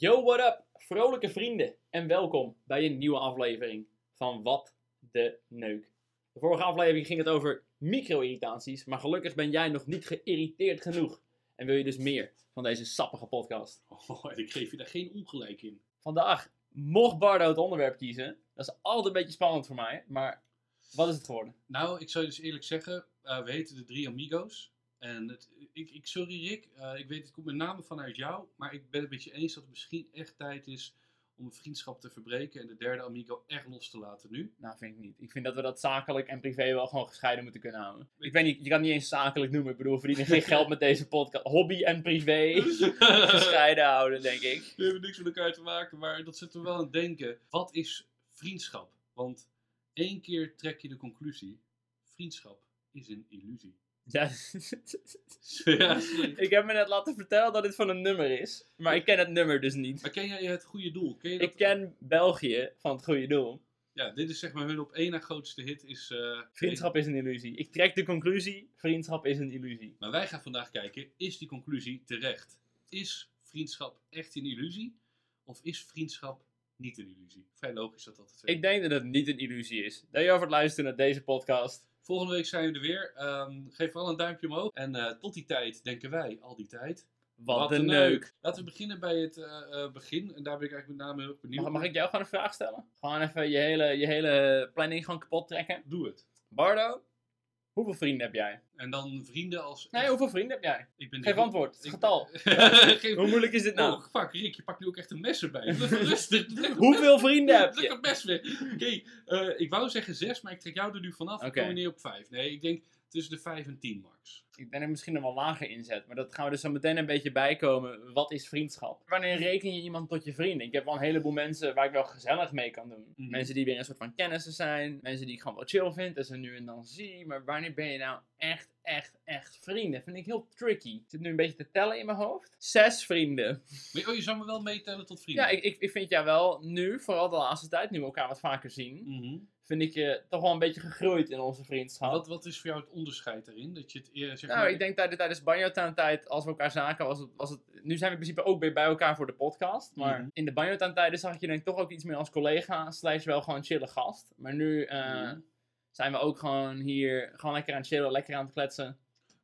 Yo, what up, vrolijke vrienden en welkom bij een nieuwe aflevering van Wat de Neuk. De vorige aflevering ging het over micro-irritaties, maar gelukkig ben jij nog niet geïrriteerd genoeg. En wil je dus meer van deze sappige podcast. Oh, ik geef je daar geen ongelijk in. Vandaag mocht Bardo het onderwerp kiezen. Dat is altijd een beetje spannend voor mij, maar wat is het geworden? Nou, ik zou je dus eerlijk zeggen, uh, we heten de drie Amigos. En het, ik, ik, sorry Rick, uh, ik weet het komt met name vanuit jou, maar ik ben het met je eens dat het misschien echt tijd is om een vriendschap te verbreken en de derde amigo echt los te laten nu. Nou, vind ik niet. Ik vind dat we dat zakelijk en privé wel gewoon gescheiden moeten kunnen houden. Ik weet niet, je kan het niet eens zakelijk noemen. Ik bedoel, we verdienen geen geld met deze podcast. Hobby en privé gescheiden houden, denk ik. We hebben niks met elkaar te maken, maar dat zit we wel aan het denken. Wat is vriendschap? Want één keer trek je de conclusie, vriendschap is een illusie. Ja. ja ik heb me net laten vertellen dat dit van een nummer is. Maar ik ken het nummer dus niet. Maar ken jij het goede doel? Ken je dat... Ik ken België van het goede doel. Ja, dit is zeg maar hun op één na grootste hit is... Uh, vriendschap is een illusie. Ik trek de conclusie, vriendschap is een illusie. Maar wij gaan vandaag kijken, is die conclusie terecht? Is vriendschap echt een illusie? Of is vriendschap niet een illusie? Vrij logisch dat dat het Ik denk dat het niet een illusie is. Dankjewel voor het luisteren naar deze podcast. Volgende week zijn we er weer. Um, geef vooral een duimpje omhoog. En uh, tot die tijd denken wij, al die tijd. Wat, Wat een neuk. Laten we beginnen bij het uh, uh, begin. En daar ben ik eigenlijk met name heel benieuwd mag, mag ik jou gewoon een vraag stellen? Gewoon even je hele, je hele planning gewoon kapot trekken. Doe het. Bardo, Hoeveel vrienden heb jij? En dan vrienden als... Nee, hoeveel vrienden heb jij? Ik ben Geef antwoord, het getal. Hoe moeilijk is dit nou? Oh, fuck, Rick, je pakt nu ook echt een mes erbij. Rustig. hoeveel vrienden heb je? Leg het mes. Oké, okay, uh, ik wou zeggen zes, maar ik trek jou er nu vanaf. Okay. Ik kom neer op vijf. Nee, ik denk tussen de 5 en 10 max. Ik ben er misschien nog wel lager inzet, maar dat gaan we dus zo meteen een beetje bijkomen. Wat is vriendschap? Wanneer reken je iemand tot je vrienden? Ik heb wel een heleboel mensen waar ik wel gezellig mee kan doen. Mm. Mensen die weer een soort van kennissen zijn. Mensen die ik gewoon wel chill vind en ze nu en dan zie. Maar wanneer ben je nou echt, echt, echt vrienden? Vind ik heel tricky. Ik zit nu een beetje te tellen in mijn hoofd. Zes vrienden. Maar, oh, je zou me wel meetellen tot vrienden? Ja, ik, ik, ik vind jou wel nu, vooral de laatste tijd, nu we elkaar wat vaker zien. Mm -hmm vind ik je toch wel een beetje gegroeid in onze vriendschap. Wat, wat is voor jou het onderscheid daarin? Dat je het nou, ik denk tijdens, tijdens banjo tijd, als we elkaar zagen, was het, was het... Nu zijn we in principe ook weer bij elkaar voor de podcast. Maar mm. in de banjo tijden zag ik je denk ik toch ook iets meer als collega. Slash wel gewoon chille gast. Maar nu uh, mm. zijn we ook gewoon hier, gewoon lekker aan het chillen, lekker aan het kletsen.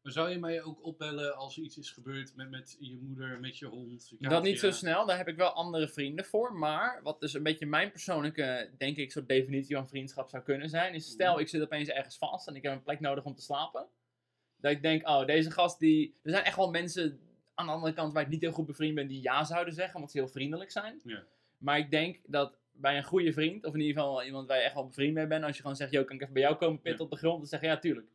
Maar zou je mij ook opbellen als er iets is gebeurd met, met je moeder, met je hond? Je dat niet zo snel, daar heb ik wel andere vrienden voor. Maar wat dus een beetje mijn persoonlijke, denk ik, soort definitie van vriendschap zou kunnen zijn, is stel mhm. ik zit opeens ergens vast en ik heb een plek nodig om te slapen. Dat ik denk, oh, deze gast die. Er zijn echt wel mensen aan de andere kant waar ik niet heel goed bevriend ben die ja zouden zeggen, omdat ze heel vriendelijk zijn. Ja. Maar ik denk dat bij een goede vriend, of in ieder geval iemand waar je echt wel bevriend mee bent, als je gewoon zegt, yo, kan ik even bij jou komen pitten op de grond? Dan zeg je ja, tuurlijk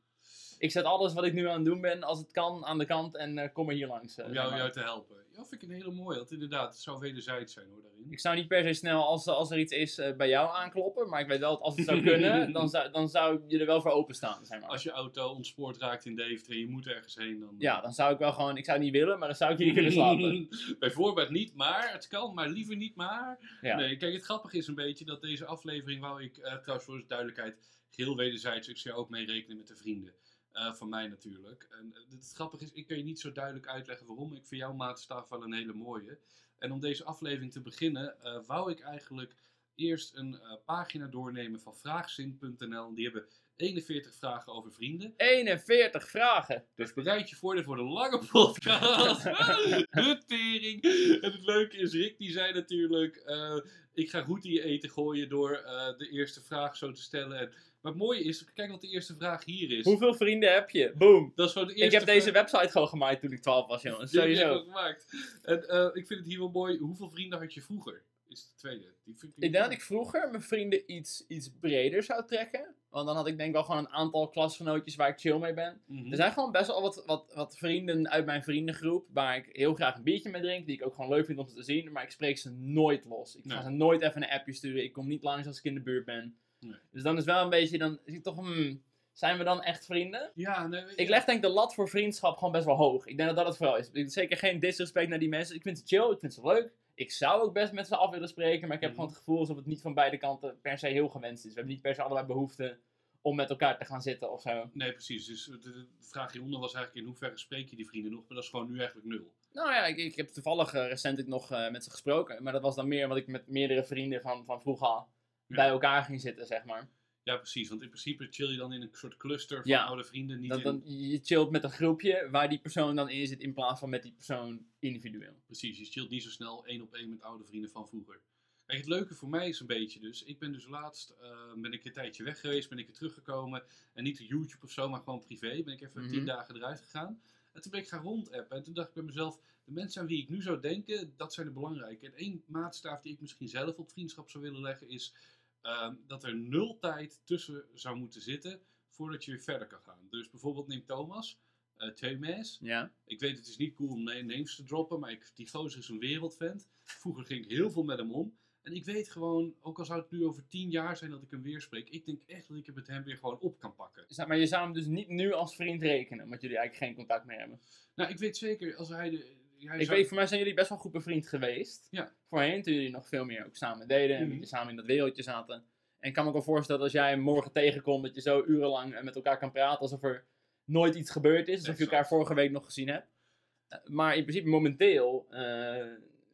ik zet alles wat ik nu aan het doen ben, als het kan, aan de kant en uh, kom er hier langs. Uh, Om jou, jou, te helpen. Ja, vind ik een hele mooie. Want inderdaad, het zou wederzijds zijn hoor, daarin. Ik zou niet per se snel, als, als er iets is, uh, bij jou aankloppen. Maar ik weet wel dat als het zou kunnen, dan, zou, dan zou je er wel voor openstaan. Zeg maar. Als je auto ontspoord raakt in Deventer en je moet ergens heen, dan... Ja, dan zou ik wel gewoon, ik zou het niet willen, maar dan zou ik hier kunnen slapen. Bijvoorbeeld niet, maar het kan, maar liever niet, maar... Ja. Nee, kijk, het grappige is een beetje dat deze aflevering wou ik, trouwens voor de duidelijkheid, geheel wederzijds, ik zou ook mee rekenen met de vrienden. Uh, van mij natuurlijk. En uh, het grappige is, ik kan je niet zo duidelijk uitleggen waarom. Ik vind jouw maatstaf wel een hele mooie. En om deze aflevering te beginnen, uh, wou ik eigenlijk eerst een pagina doornemen van vraagzin.nl. Die hebben 41 vragen over vrienden. 41 vragen! Dus bereid je voor voor de lange podcast. En het leuke is, Rick die zei natuurlijk, ik ga goed in je eten gooien door de eerste vraag zo te stellen. En maar het mooie is, kijk wat de eerste vraag hier is. Hoeveel vrienden heb je? Boom. Dat is gewoon de eerste ik heb deze website gewoon gemaakt toen ik 12 was, jongens. Sowieso. Ik gemaakt. En uh, ik vind het hier wel mooi. Hoeveel vrienden had je vroeger? Is de tweede. Die vind ik, ik denk dat ik vroeger mijn vrienden iets, iets breder zou trekken. Want dan had ik denk wel gewoon een aantal klasgenootjes waar ik chill mee ben. Mm -hmm. Er zijn gewoon best wel wat, wat, wat vrienden uit mijn vriendengroep waar ik heel graag een biertje mee drink. Die ik ook gewoon leuk vind om te zien. Maar ik spreek ze nooit los. Ik ga ze nooit even een appje sturen. Ik kom niet langs als ik in de buurt ben. Dus dan is wel een beetje, dan is ik toch, hmm, zijn we dan echt vrienden? Ja, nee, Ik leg denk de lat voor vriendschap gewoon best wel hoog. Ik denk dat dat het vooral is. Zeker geen disrespect naar die mensen. Ik vind ze chill, ik vind ze leuk. Ik zou ook best met ze af willen spreken, maar ik heb mhm. gewoon het gevoel alsof het niet van beide kanten per se heel gewenst is. We hebben niet per se allebei behoefte om met elkaar te gaan zitten of zo. Nee, precies. Dus de, vraag hieronder was eigenlijk in hoeverre spreek je die vrienden nog, maar dat is gewoon nu eigenlijk nul. Nou ja, ik, ik heb toevallig uh, recentelijk nog met ze gesproken. Maar dat was dan meer omdat ik met meerdere vrienden van, van vroeger bij elkaar ging zitten, zeg maar. Ja, precies. Want in principe chill je dan in een soort cluster van ja. oude vrienden. Niet dan, dan, je chillt met een groepje waar die persoon dan in zit in plaats van met die persoon individueel. Precies, je chillt niet zo snel één op één met oude vrienden van vroeger. Kijk, het leuke voor mij is een beetje dus, ik ben dus laatst, uh, ben ik een tijdje weg geweest, ben ik weer teruggekomen. En niet op YouTube of zo, maar gewoon privé. Ben ik even tien mhm. dagen eruit gegaan. En toen ben ik gaan rondappen. En toen dacht ik bij mezelf, de mensen aan wie ik nu zou denken, dat zijn de belangrijke. En één maatstaaf die ik misschien zelf op vriendschap zou willen leggen is Ehm, dat er nul tijd tussen zou moeten zitten voordat je weer verder kan gaan. Dus bijvoorbeeld neem Thomas, uh. Ja. Ik weet het is niet cool om names te droppen, maar ik, die gozer is een wereldvent. Vroeger ging ik heel veel met hem om. En ik weet gewoon, ook al zou het nu over tien jaar zijn dat ik hem weer spreek, ik denk echt dat ik het met hem weer gewoon op kan pakken. Maar je zou hem dus niet nu als vriend rekenen, omdat jullie eigenlijk geen contact meer hebben? Nou, ik weet zeker, als hij de, ik weet, voor mij zijn jullie best wel goed bevriend geweest. Ja. Voorheen, toen jullie nog veel meer ook samen deden en mm samen in dat wereldje zaten. En ik kan me ook wel voorstellen dat als jij hem morgen tegenkomt, dat je zo urenlang met elkaar kan praten alsof er nooit iets gebeurd is. Alsof je elkaar vorige week nog gezien hebt. Eh, maar in principe momenteel uh,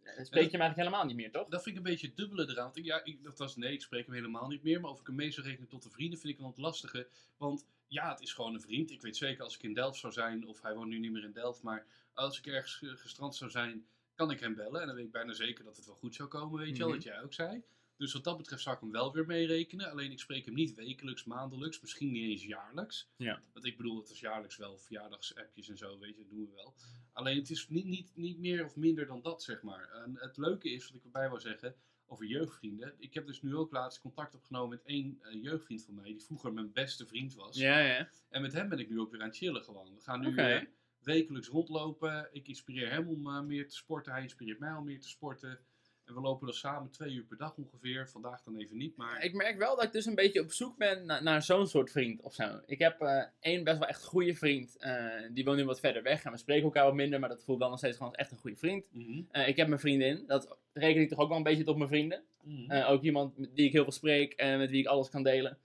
spreek je hem eigenlijk helemaal niet meer, toch? Dat vind ik een beetje dubbele eraan. Ja, ik, dat was nee, ik spreek hem helemaal niet meer. Maar of ik hem mee zou rekenen tot een vrienden vind ik een wat lastige. Want ja, het is gewoon een vriend. Ik weet zeker als ik in Delft zou zijn, of hij woont nu niet meer in Delft, maar als ik ergens gestrand zou zijn, kan ik hem bellen. En dan weet ik bijna zeker dat het wel goed zou komen, weet je wel, mhm. dat jij ook zei. Dus wat dat betreft zou ik hem wel weer meerekenen. Alleen ik spreek hem niet wekelijks, maandelijks, misschien niet eens jaarlijks. Ja. Want ik bedoel, het is jaarlijks wel verjaardagsappjes en zo, weet je, dat doen we wel. Alleen het is niet, niet, niet meer of minder dan dat, zeg maar. En het leuke is, wat ik erbij wil zeggen, over jeugdvrienden. Ik heb dus nu ook laatst contact opgenomen met één uh, jeugdvriend van mij, die vroeger mijn beste vriend was. Ja, ja. En met hem ben ik nu ook weer aan het chillen gewoon. We gaan nu okay. uh, wekelijks rondlopen. Ik inspireer hem om uh, meer te sporten. Hij inspireert mij om meer te sporten. En we lopen dan samen twee uur per dag ongeveer. Vandaag dan even niet, maar... Ik merk wel dat ik dus een beetje op zoek ben naar, naar zo'n soort vriend of zo. Ik heb uh, één best wel echt goede vriend. Uh, die woont nu wat verder weg en we spreken elkaar wat minder. Maar dat voelt wel nog steeds gewoon echt een goede vriend. Mm ik heb mijn vriendin. Dat reken ik toch ook wel een beetje tot mijn vrienden. Mm ook iemand die ik heel veel spreek en met wie ik alles kan delen.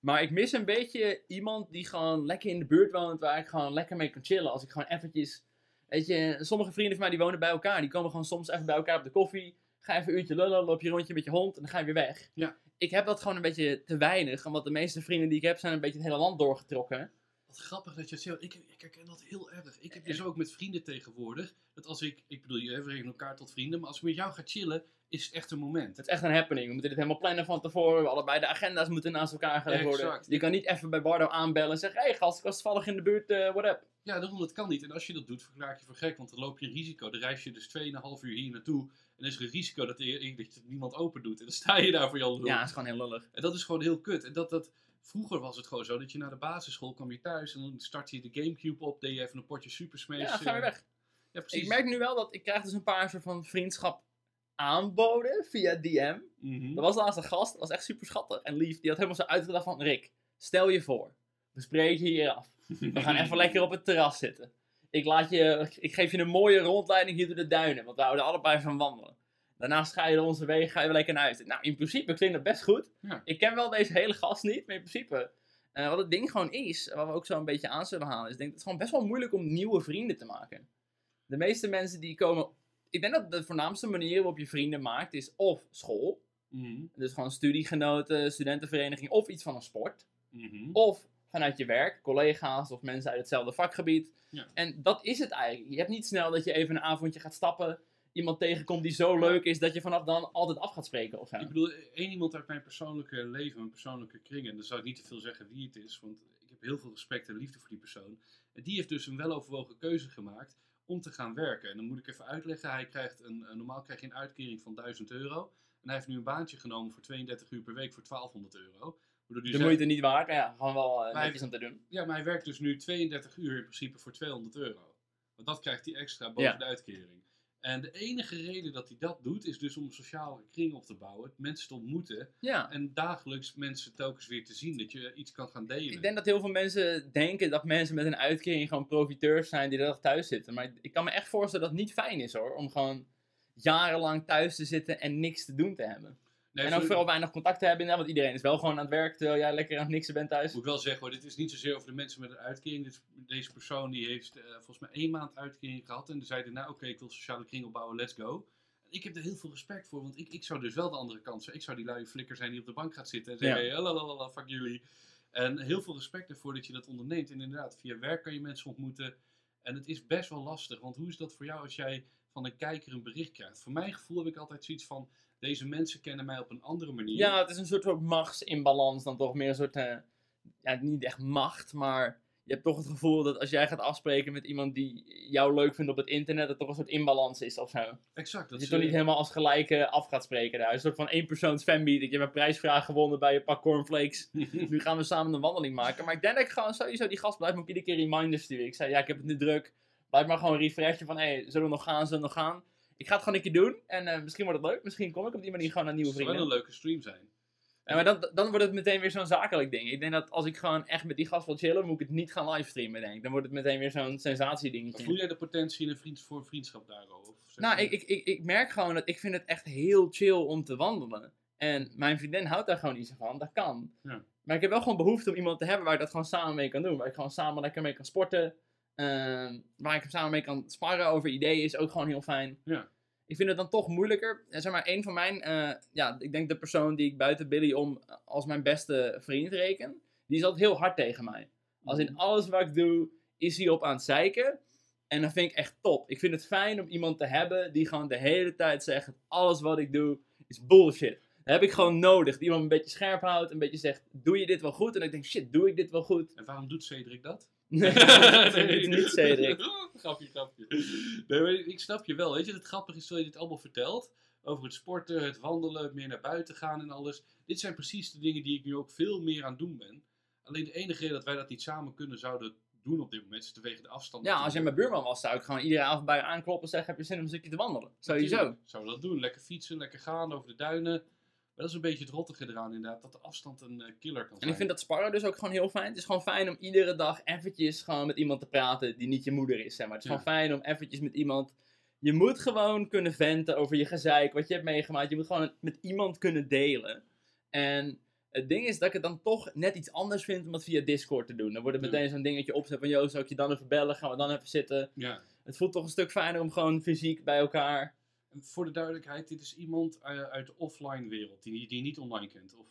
Maar ik mis een beetje iemand die gewoon lekker in de buurt woont. Waar ik gewoon lekker mee kan chillen. Als ik gewoon eventjes... Weet je, sommige vrienden van mij die wonen bij elkaar. Die komen gewoon soms even bij elkaar op de koffie Ga even een uurtje lullen, loop je rondje met je hond en dan ga je weer weg. Ja. Ik heb dat gewoon een beetje te weinig, omdat de meeste vrienden die ik heb zijn een beetje het hele land doorgetrokken. Wat grappig dat je het zegt. Ik, ik herken dat heel erg. Ik heb dus ook met vrienden tegenwoordig. Dat als ik, ik bedoel, je rekenen elkaar tot vrienden, maar als ik met jou ga chillen, is het echt een moment. Het is echt een happening. We moeten dit helemaal plannen van tevoren. We allebei de agenda's moeten naast elkaar gaan worden. Je kan niet even bij Bardo aanbellen en zeggen: Hé hey, gast, ik was toevallig in de buurt, uh, what up? Ja, daarom, dat kan niet. En als je dat doet, verklaar je voor gek, want dan loop je een risico. Dan reis je dus 2,5 uur hier naartoe en er is een risico dat, er, dat niemand open doet. En dan sta je daar voor je Ja, dat is gewoon heel lullig. En dat is gewoon heel kut. En dat, dat, vroeger was het gewoon zo dat je na de basisschool kwam je thuis en dan startte je de Gamecube op, deed je even een potje Super Smash. Ja, ga je weg. Ja, precies. Ik merk nu wel dat ik krijg dus een paar soort van vriendschap aanboden via DM. Mm Dat was laatst een gast, dat was echt super schattig en lief. Die had helemaal zo uitgedacht van, Rick, stel je voor, we spreken hier af. We gaan even lekker op het terras zitten. Ik, laat je, ik geef je een mooie rondleiding hier door de duinen, want we houden allebei van wandelen. Daarnaast ga je onze wegen, ga je lekker naar huis. Nou, in principe klinkt dat best goed. Ja. Ik ken wel deze hele gast niet, maar in principe... Uh, wat het ding gewoon is, wat we ook zo een beetje aan zullen halen, is denk, het is gewoon best wel moeilijk om nieuwe vrienden te maken. De meeste mensen die komen... Ik denk dat de voornaamste manier waarop je vrienden maakt, is of school. Mhm. Dus gewoon studiegenoten, studentenvereniging of iets van een sport. Mhm. Of vanuit je werk, collega's of mensen uit hetzelfde vakgebied. Ja. En dat is het eigenlijk. Je hebt niet snel dat je even een avondje gaat stappen, iemand tegenkomt die zo leuk is dat je vanaf dan altijd af gaat spreken of zo. Ik bedoel, één iemand uit mijn persoonlijke leven, mijn persoonlijke kring, en dan zou ik niet te veel zeggen wie het is, want ik heb heel veel respect en liefde voor die persoon. En die heeft dus een weloverwogen keuze gemaakt om te gaan werken. En dan moet ik even uitleggen, hij krijgt een, normaal krijg je een uitkering van 1000 euro. En hij heeft nu een baantje genomen voor 32 uur per week voor 1200 euro de moeite niet waard, ja, gewoon wel uh, netjes om te doen. Ja, maar hij werkt dus nu 32 uur in principe voor 200 euro. Want dat krijgt hij extra boven de uitkering. En de enige reden dat hij dat doet, is dus om een sociale kring op te bouwen, mensen te ontmoeten ja. en dagelijks mensen telkens weer te zien, dat je iets kan gaan delen. Ik denk dat heel veel mensen denken dat mensen met een uitkering gewoon profiteurs zijn die er thuis zitten. Maar ik kan me echt voorstellen dat het niet fijn is hoor, om gewoon jarenlang thuis te zitten en niks te doen te hebben. En ook vooral weinig contact te hebben, want iedereen is wel gewoon aan het werk, terwijl jij lekker aan het niksen bent thuis. Moet ik wel zeggen hoor, dit is niet zozeer over de mensen met een uitkering. Dit, deze persoon die heeft uh, volgens mij één maand uitkering gehad en zei nou oké, ik wil sociale kring opbouwen, let's go. Ik heb er heel veel respect voor, want ik, ik zou dus wel de andere kant zijn. Ik zou die luie flikker zijn die op de bank gaat zitten en zeggen, ja. hey, fuck jullie. En heel veel respect ervoor dat je dat onderneemt. En inderdaad, via werk kan je mensen ontmoeten. En het is best wel lastig, want hoe is dat voor jou als jij van een kijker een bericht krijgt? Voor mijn gevoel heb ik altijd zoiets van, deze mensen kennen mij op een andere manier. Ja, het is een soort van machtsinbalans dan toch meer een soort, uh, ja, niet echt macht, maar je hebt toch het gevoel dat als jij gaat afspreken met iemand die jou leuk vindt op het internet, dat toch een soort inbalans is of zo. Exact. Dat, je toch niet helemaal als gelijke af gaat spreken daar. Een soort van één persoons fanmeet. Ik heb een prijsvraag gewonnen bij een pak cornflakes. nu gaan we samen een wandeling maken. Maar ik denk dat ik gewoon sowieso die gast blijf me ook iedere keer reminders sturen. Ik zei, ja, ik heb het nu druk. Blijf maar gewoon refreshen van, hé, hey, zullen we nog gaan, zullen we nog gaan? Ik ga het gewoon een keer doen. En uh, misschien wordt het leuk. Misschien kom ik op die manier gewoon naar nieuwe vrienden. Het zou wel een leuke stream zijn. Ja, maar dan, dan wordt het meteen weer zo'n zakelijk ding. Ik denk dat als ik gewoon echt met die gast wil chillen, moet ik het niet gaan livestreamen, denk ik. Dan wordt het meteen weer zo'n sensatiedingetje. Voel jij de potentie in een vriend, voor vriendschap daarover? Nou, ik, ik, ik, ik merk gewoon dat ik vind het echt heel chill om te wandelen. En mijn vriendin houdt daar gewoon niet zo van. Dat kan. Ja. Maar ik heb wel gewoon behoefte om iemand te hebben waar ik dat gewoon samen mee kan doen. Waar ik gewoon samen lekker mee kan sporten. Uh, waar ik samen mee kan sparren over ideeën is ook gewoon heel fijn. Ja ik vind het dan toch moeilijker. En zeg maar, een van mijn, uh, ja, ik denk de persoon die ik buiten Billy om als mijn beste vriend reken, die is altijd heel hard tegen mij. Als in mhm. alles wat ik doe, is hij op aan het zeiken. En dat vind ik echt top. Ik vind het fijn om iemand te hebben die gewoon de hele tijd zegt: alles wat ik doe is bullshit. Dat heb ik gewoon nodig. Die iemand een beetje scherp houdt, een beetje zegt: doe je dit wel goed? En ik denk: shit, doe ik dit wel goed? En waarom doet Cedric dat? Nee, nee, niet Cedric. grapje, grapje. Nee, ik snap je wel. Weet je, het grappige is dat je dit allemaal vertelt. Over het sporten, het wandelen, meer naar buiten gaan en alles. Dit zijn precies de dingen die ik nu ook veel meer aan het doen ben. Alleen de enige reden dat wij dat niet samen kunnen zouden doen op dit moment is vanwege de afstand. Ja, als je mijn buurman was, zou ik gewoon iedere avond bij je aankloppen en zeggen: Heb je zin om een stukje te wandelen? Sowieso. Zou dat doen? Lekker fietsen, lekker gaan over de duinen dat is een beetje het rottige eraan inderdaad, dat de afstand een eh, killer kan zijn. En ik vind dat sparren dus ook gewoon heel fijn. Het is gewoon fijn om iedere dag eventjes gewoon met iemand te praten die niet je moeder is, zeg maar. Het is gewoon fijn om eventjes met iemand... Je moet gewoon kunnen venten over je gezeik, wat je hebt meegemaakt. Je moet gewoon met iemand kunnen delen. En het ding is dat ik het dan toch net iets anders vind om het via Discord te doen. Dan wordt het meteen zo'n dingetje opzet van, joh, zou ik je dan even bellen? Gaan we dan even zitten? Ja. Het voelt toch een stuk fijner om gewoon fysiek bij elkaar voor de duidelijkheid, dit is iemand eh, uit de offline wereld, die, die je niet online kent. Of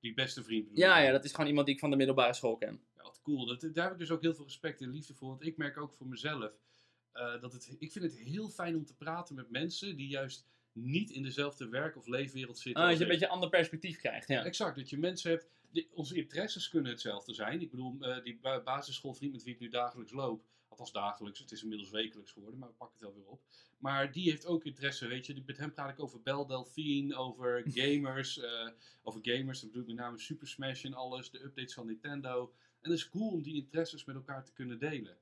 die beste vriend Ja, ja, dat is gewoon iemand die ik van de middelbare school ken. Ja, wat cool. Dat, daar heb ik dus ook heel veel respect en liefde voor. Want ik merk ook voor mezelf, uh, dat het, ik vind het heel fijn om te praten met mensen die juist niet in dezelfde werk- of leefwereld zitten. Ah, dat je een beetje een ander perspectief krijgt, ja. Exact, dat je mensen hebt, die, onze interesses kunnen hetzelfde zijn. Ik bedoel, uh, die basisschoolvriend met wie ik nu dagelijks loop, althans dagelijks, het is inmiddels wekelijks geworden, maar we pakken het wel weer op. Maar die heeft ook interesse, weet je. Met hem praat ik over Bel Delphine, over gamers. uh, over gamers, dat bedoel ik met name Super Smash en alles. De updates van Nintendo. En het is cool om die interesses met elkaar te kunnen delen.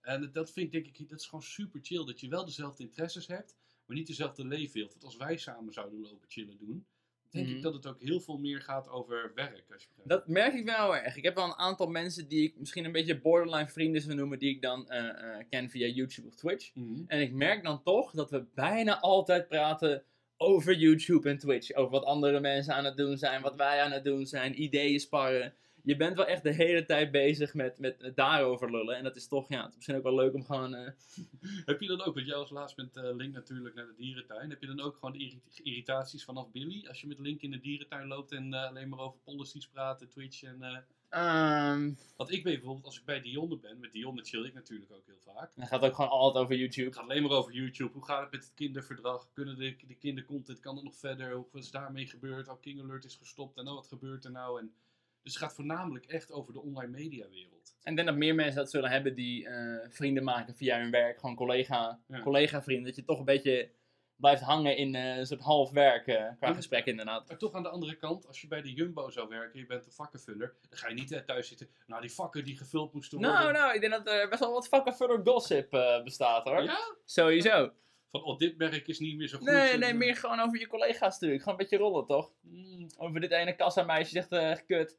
En dat vind ik, denk ik, dat is gewoon super chill. Dat je wel dezelfde interesses hebt, maar niet dezelfde leefwereld. Want als wij samen zouden lopen chillen doen, denk ik mhm. dat het ook heel veel meer gaat over werk. Als je dat merk ik wel erg. Ik heb wel een aantal mensen die ik misschien een beetje borderline vrienden zou noemen, die ik dan uh, uh, ken via YouTube of Twitch. Mhm. En ik merk dan toch dat we bijna altijd praten over YouTube en Twitch. Over wat andere mensen aan het doen zijn, wat wij aan het doen zijn, ideeën sparren je bent wel echt de hele tijd bezig met, met, daarover lullen. En dat is toch, ja, het is misschien ook wel leuk om gewoon... Uh... heb je dan ook, want jij als laatst met uh, Link natuurlijk naar de dierentuin. Heb je dan ook gewoon de irritaties vanaf Billy? Als je met Link in de dierentuin loopt en uh, alleen maar over policies praat, Twitch en... Um... Want ik weet bijvoorbeeld, als ik bij Dionne ben, met Dionne chill ik natuurlijk ook heel vaak. Dan gaat het ook gewoon altijd over YouTube. Het gaat alleen maar over YouTube. Hoe gaat het met het kinderverdrag? Kunnen de, de kindercontent, kan het nog verder? Hoe is daarmee gebeurd? Oh, King Alert is gestopt en oh, wat gebeurt er nou? En dus het gaat voornamelijk echt over de online mediawereld. En ik denk dat meer mensen dat zullen hebben die uh, vrienden maken via hun werk. Gewoon collega, collega vrienden. Dat je toch een beetje blijft hangen in uh, een soort half werk uh, qua gesprek inderdaad. Maar toch aan de andere kant, als je bij de Jumbo zou werken, je bent een vakkenvuller, dan ga je niet thuis zitten, nou die vakken die gevuld moesten worden. Nou, nou, ik denk dat er best wel wat vakkenvuller gossip bestaat hoor. Ja? Sowieso van oh, dit merk is niet meer zo goed. Nee, nee, meer gewoon over je collega's natuurlijk. Gewoon een beetje rollen, toch? Mm, over dit ene kassameisje zegt uh, kut.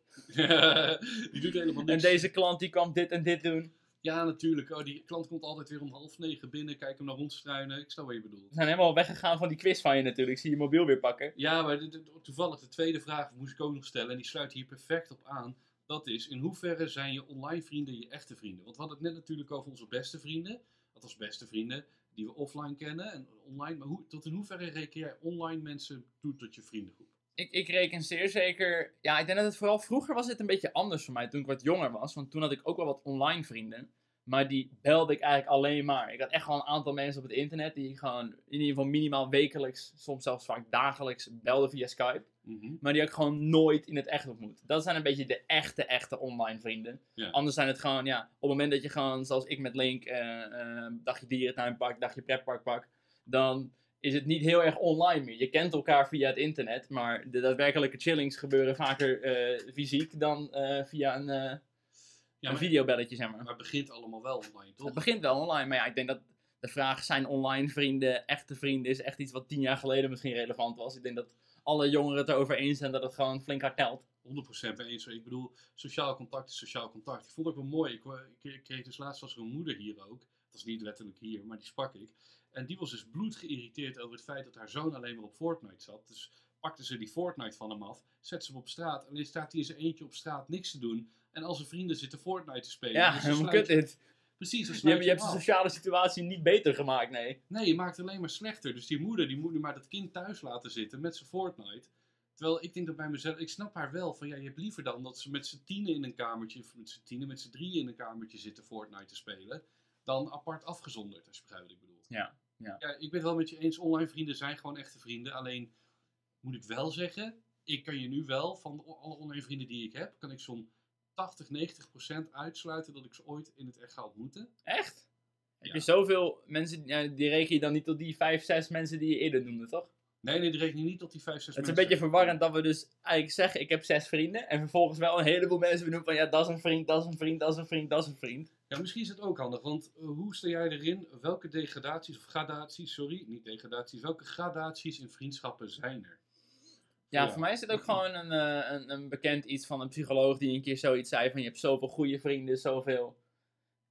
die doet helemaal niks. En deze klant die kan dit en dit doen. Ja, natuurlijk. Oh, die klant komt altijd weer om half negen binnen, kijk hem naar rondstruinen. Ik snap wat je bedoelt. We zijn helemaal weggegaan van die quiz van je natuurlijk. Ik zie je mobiel weer pakken. Ja, maar toevallig de tweede vraag moest ik ook nog stellen. En die sluit hier perfect op aan. Dat is, in hoeverre zijn je online vrienden je echte vrienden? Want we hadden het net natuurlijk over onze beste vrienden. Althans beste vrienden die we offline kennen en online. Maar hoe, tot in hoeverre reken jij online mensen toe tot je vriendengroep? Ik, ik reken zeer zeker. Ja, ik denk dat het vooral vroeger was het een beetje anders voor mij toen ik wat jonger was. Want toen had ik ook wel wat online vrienden. Maar die belde ik eigenlijk alleen maar. Ik had echt gewoon een aantal mensen op het internet die ik gewoon in ieder geval minimaal wekelijks, soms zelfs vaak dagelijks belde via Skype. Mhm. Maar die heb ik gewoon nooit in het echt ontmoet. Dat zijn een beetje de echte, echte online vrienden. Anders zijn het gewoon, ja, op het moment dat je gewoon, zoals ik met Link, uh, uh, dagje dierentuin pak, dagje pretpark pak, dan is het niet heel erg online meer. Je kent elkaar via het internet, maar de daadwerkelijke chillings gebeuren vaker uh, fysiek dan via een, ja, een videobelletje, zeg maar. Maar het begint allemaal wel online, toch? Het begint wel online, maar ja, ik denk dat de vraag zijn online vrienden echte vrienden is echt iets wat tien jaar geleden misschien relevant was. Ik denk dat alle jongeren het erover eens zijn dat het gewoon flink hard telt. 100% mee eens. Ik bedoel, sociaal contact is sociaal contact. Ik vond het ook wel mooi. Ik, ik kreeg dus laatst als een moeder hier ook. Dat is niet letterlijk hier, maar die sprak ik. En die was dus bloed geïrriteerd over het feit dat haar zoon alleen maar op Fortnite zat. Dus pakte ze die Fortnite van hem af, zette ze hem op straat. En dan staat hij in zijn eentje op straat niks te doen. En al zijn vrienden zitten Fortnite te spelen. Ja, dus kut dit. Precies. Je, je, je hebt de sociale situatie niet beter gemaakt, nee. Nee, je maakt het alleen maar slechter. Dus die moeder die moet nu maar dat kind thuis laten zitten met zijn Fortnite. Terwijl ik denk dat bij mezelf, ik snap haar wel van ja, je hebt liever dan dat ze met z'n tienen in een kamertje, of met z'n tienen, met z'n drieën in een kamertje zitten Fortnite te spelen, dan apart afgezonderd, als je begrijpt wat ik bedoel. Ja, ja. ja, ik ben het wel met je eens, online vrienden zijn gewoon echte vrienden. Alleen moet ik wel zeggen, ik kan je nu wel, van alle online vrienden die ik heb, kan ik zo'n 80, 90 procent uitsluiten dat ik ze ooit in het echt ga ontmoeten. Echt? Heb je zoveel mensen, ja, die reken je dan niet tot die 5, 6 mensen die je eerder noemde, toch? Nee, nee, die reken je niet tot die 5, 6 mensen. Het is een beetje verwarrend dat we dus eigenlijk zeggen, ik heb 6 vrienden. En vervolgens wel een heleboel mensen benoemen van, ja, dat is een vriend, dat is een vriend, dat is een vriend, dat is een vriend. Ja, misschien is het ook handig, want uh, hoe sta jij erin? Welke degradaties, of gradaties, sorry, niet degradaties, welke gradaties in vriendschappen zijn er? Ja, voor mij is het ook gewoon een, uh, een, een, bekend iets van een psycholoog die een keer zoiets zei van je hebt zoveel goede vrienden, zoveel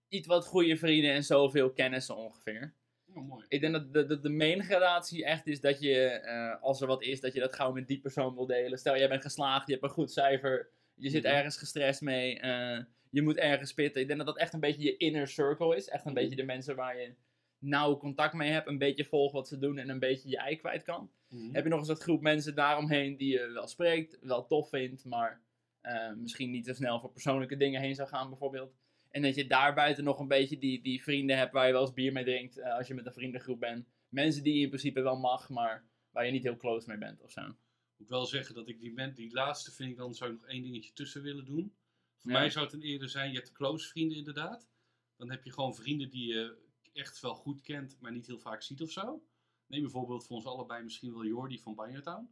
iets wat goede vrienden en zoveel kennissen ongeveer. Oh, mooi. Ik denk dat de, de, de main gradatie echt is dat je, uh, als er wat is, dat je dat gauw met die persoon wil delen. Stel, jij bent geslaagd, je hebt een goed cijfer, je zit mhm. ergens gestrest mee, uh, je moet ergens spitten. Ik denk dat dat echt een beetje je inner circle is. Echt een mhm. beetje de mensen waar je nauw contact mee hebt, een beetje volgt wat ze doen en een beetje je ei kwijt kan. Mhm. Heb je nog eens een groep mensen daaromheen die je wel spreekt, wel tof vindt, maar uh, misschien niet te snel voor persoonlijke dingen heen zou gaan bijvoorbeeld. En dat je daarbuiten nog een beetje die, die vrienden hebt waar je wel eens bier mee drinkt uh, als je met een vriendengroep bent. Mensen die je in principe wel mag, maar waar je niet heel close mee bent of zo. Ik moet wel zeggen dat ik die, die laatste vind ik dan zou ik nog één dingetje tussen willen doen. Voor mij zou het een eerder zijn, je hebt close vrienden inderdaad. Dan heb je gewoon vrienden die je echt wel goed kent, maar niet heel vaak ziet of zo. Neem bijvoorbeeld voor ons allebei misschien wel Jordi van Banjertown.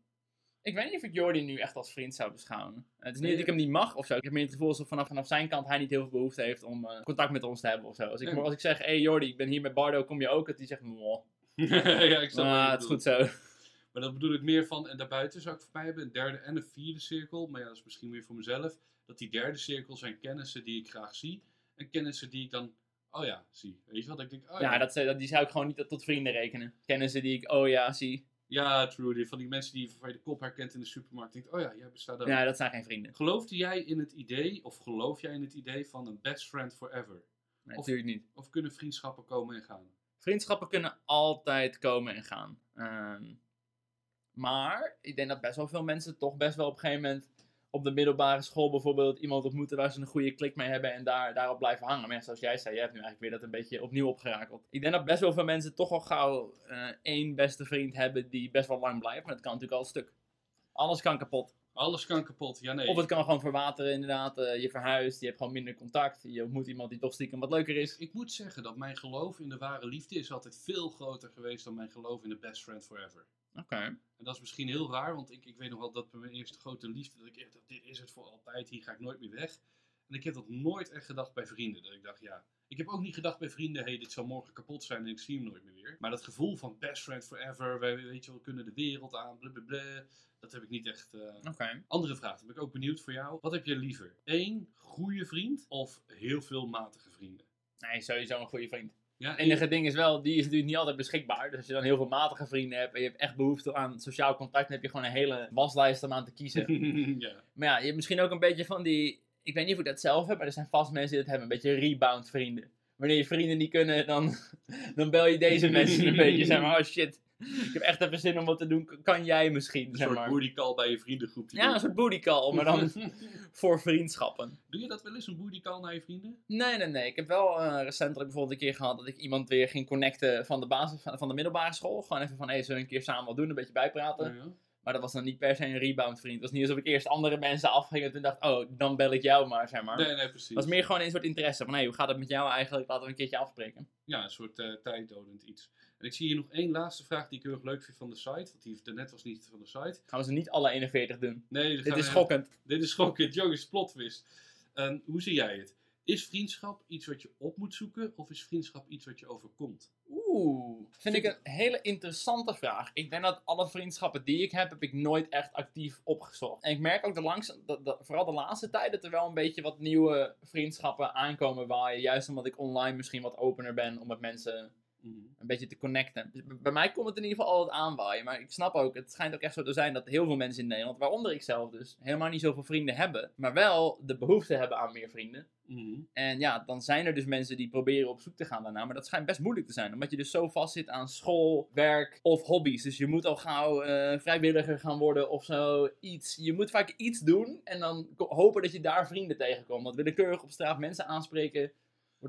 Ik weet niet of ik Jordi nu echt als vriend zou beschouwen. Het is niet dat ik hem niet mag of zo. Ik heb meer het gevoel alsof vanaf, vanaf zijn kant hij niet heel veel behoefte heeft om uh, contact met ons te hebben of zo. Als ik, als ik zeg, hé hey Jordi, ik ben hier met Bardo, kom je ook? Dat hij zegt, moh. ja, ik snap ah, het is goed zo. Maar dat bedoel ik meer van, en daarbuiten zou ik voor mij hebben een derde en een vierde cirkel. Maar ja, dat is misschien meer voor mezelf. Dat die derde cirkel zijn kennissen die ik graag zie. En kennissen die ik dan oh ja, zie. Weet je wat? Ik denk, oh ja. Ja, dat, dat, die zou ik gewoon niet tot vrienden rekenen. Kennen ze die ik, oh ja, zie. Ja, true. Van die mensen die van je de kop herkent in de supermarkt. Denkt, oh ja, jij bestaat ook. Ja, dat zijn geen vrienden. Geloofde jij in het idee, of geloof jij in het idee van een best friend forever? Nee, natuurlijk niet. Of kunnen vriendschappen komen en gaan? Vriendschappen kunnen altijd komen en gaan. Ehm, maar ik denk dat best wel veel mensen toch best wel op een gegeven moment op de middelbare school bijvoorbeeld iemand ontmoeten waar ze een goede klik mee hebben en daar, daarop blijven hangen. Maar zoals jij zei, jij hebt nu eigenlijk weer dat een beetje opnieuw opgerakeld. Ik denk dat best wel veel mensen toch al gauw uh, één beste vriend hebben die best wel lang blijft. Maar dat kan natuurlijk al een stuk. Alles kan kapot. Alles kan kapot, ja nee. Of het kan gewoon verwateren inderdaad. Uh, je verhuist, je hebt gewoon minder contact. Je ontmoet iemand die toch stiekem wat leuker is. Ik moet zeggen dat mijn geloof in de ware liefde is altijd veel groter geweest dan mijn geloof in de best friend forever. Oké. En dat is misschien heel raar, want ik, ik weet nog wel dat bij mijn eerste grote liefde, dat ik echt dacht, dit is het voor altijd, hier ga ik nooit meer weg. En ik heb dat nooit echt gedacht bij vrienden. Dat ik dacht, ja, ik heb ook niet gedacht bij vrienden, hey, dit zal morgen kapot zijn en ik zie hem nooit meer weer. Maar dat gevoel van best friend forever, wij, weet je wel, kunnen de wereld aan, blablabla, dat heb ik niet echt... Uh... Oké. Andere vraag, dan ben ik ook benieuwd voor jou. Wat heb je liever? Eén goede vriend of heel veel matige vrienden? Nee, sowieso een goede vriend. Ja, het enige ding is wel, die is natuurlijk niet altijd beschikbaar. Dus als je dan heel veel matige vrienden hebt en je hebt echt behoefte aan sociaal contact, dan heb je gewoon een hele waslijst om aan te kiezen. ja. Maar ja, je hebt misschien ook een beetje van die, ik weet niet of ik dat zelf heb, maar er zijn vast mensen die dat hebben, een beetje rebound vrienden. Wanneer je vrienden niet kunnen, dan, dan bel je deze mensen een beetje, zeg maar, oh shit, ik heb echt even zin om wat te doen. Kan jij misschien? Een soort booty call bij je vriendengroepje. Ja, een soort booty call, maar dan voor vriendschappen. Doe je dat wel eens, een booty call naar je vrienden? Nee, nee, nee. Ik heb wel uh, recentelijk bijvoorbeeld een keer gehad dat ik iemand weer ging connecten van de basis van de middelbare school. Gewoon even van, hé, hey, zullen we een keer samen wat doen? Een beetje bijpraten. Ja, Maar dat was dan niet per se een rebound vriend. Het was niet alsof ik eerst andere mensen afging en toen dacht, oh, dan bel ik jou maar, zeg maar. Nee, nee, precies. Het was meer gewoon een soort interesse van, hé, hey, hoe gaat het met jou eigenlijk? Laten we een keertje afspreken. Ja, een soort uh, tijddodend iets. En ik zie hier nog één laatste vraag die ik heel erg leuk vind van de site. Want die net was niet van de site. Gaan we ze niet alle 41 doen? Nee, dit is schokkend. Dit is schokkend. Jongens, plotwist. Um, hoe zie jij het? Is vriendschap iets wat je op moet zoeken? Of is vriendschap iets wat je overkomt? Oeh, vind ik een hele interessante vraag. Ik denk dat alle vriendschappen die ik heb, heb ik nooit echt actief opgezocht. En ik merk ook de langs, dat, vooral de laatste tijd dat er wel een beetje wat nieuwe vriendschappen aankomen waar je, juist omdat ik online misschien wat opener ben om met mensen Mhm. Een beetje te connecten. Dus bij mij komt het in ieder geval altijd aanwaaien. Maar ik snap ook, het schijnt ook echt zo te zijn dat heel veel mensen in Nederland, waaronder ik zelf dus, helemaal niet zoveel vrienden hebben. Maar wel de behoefte hebben aan meer vrienden. Mhm. En ja, dan zijn er dus mensen die proberen op zoek te gaan daarna. Maar dat schijnt best moeilijk te zijn. Omdat je dus zo vast zit aan school, werk of hobby's. Dus je moet al gauw uh, vrijwilliger gaan worden of zo. Iets. Je moet vaak iets doen en dan hopen dat je daar vrienden tegenkomt. Dat willekeurig op straat mensen aanspreken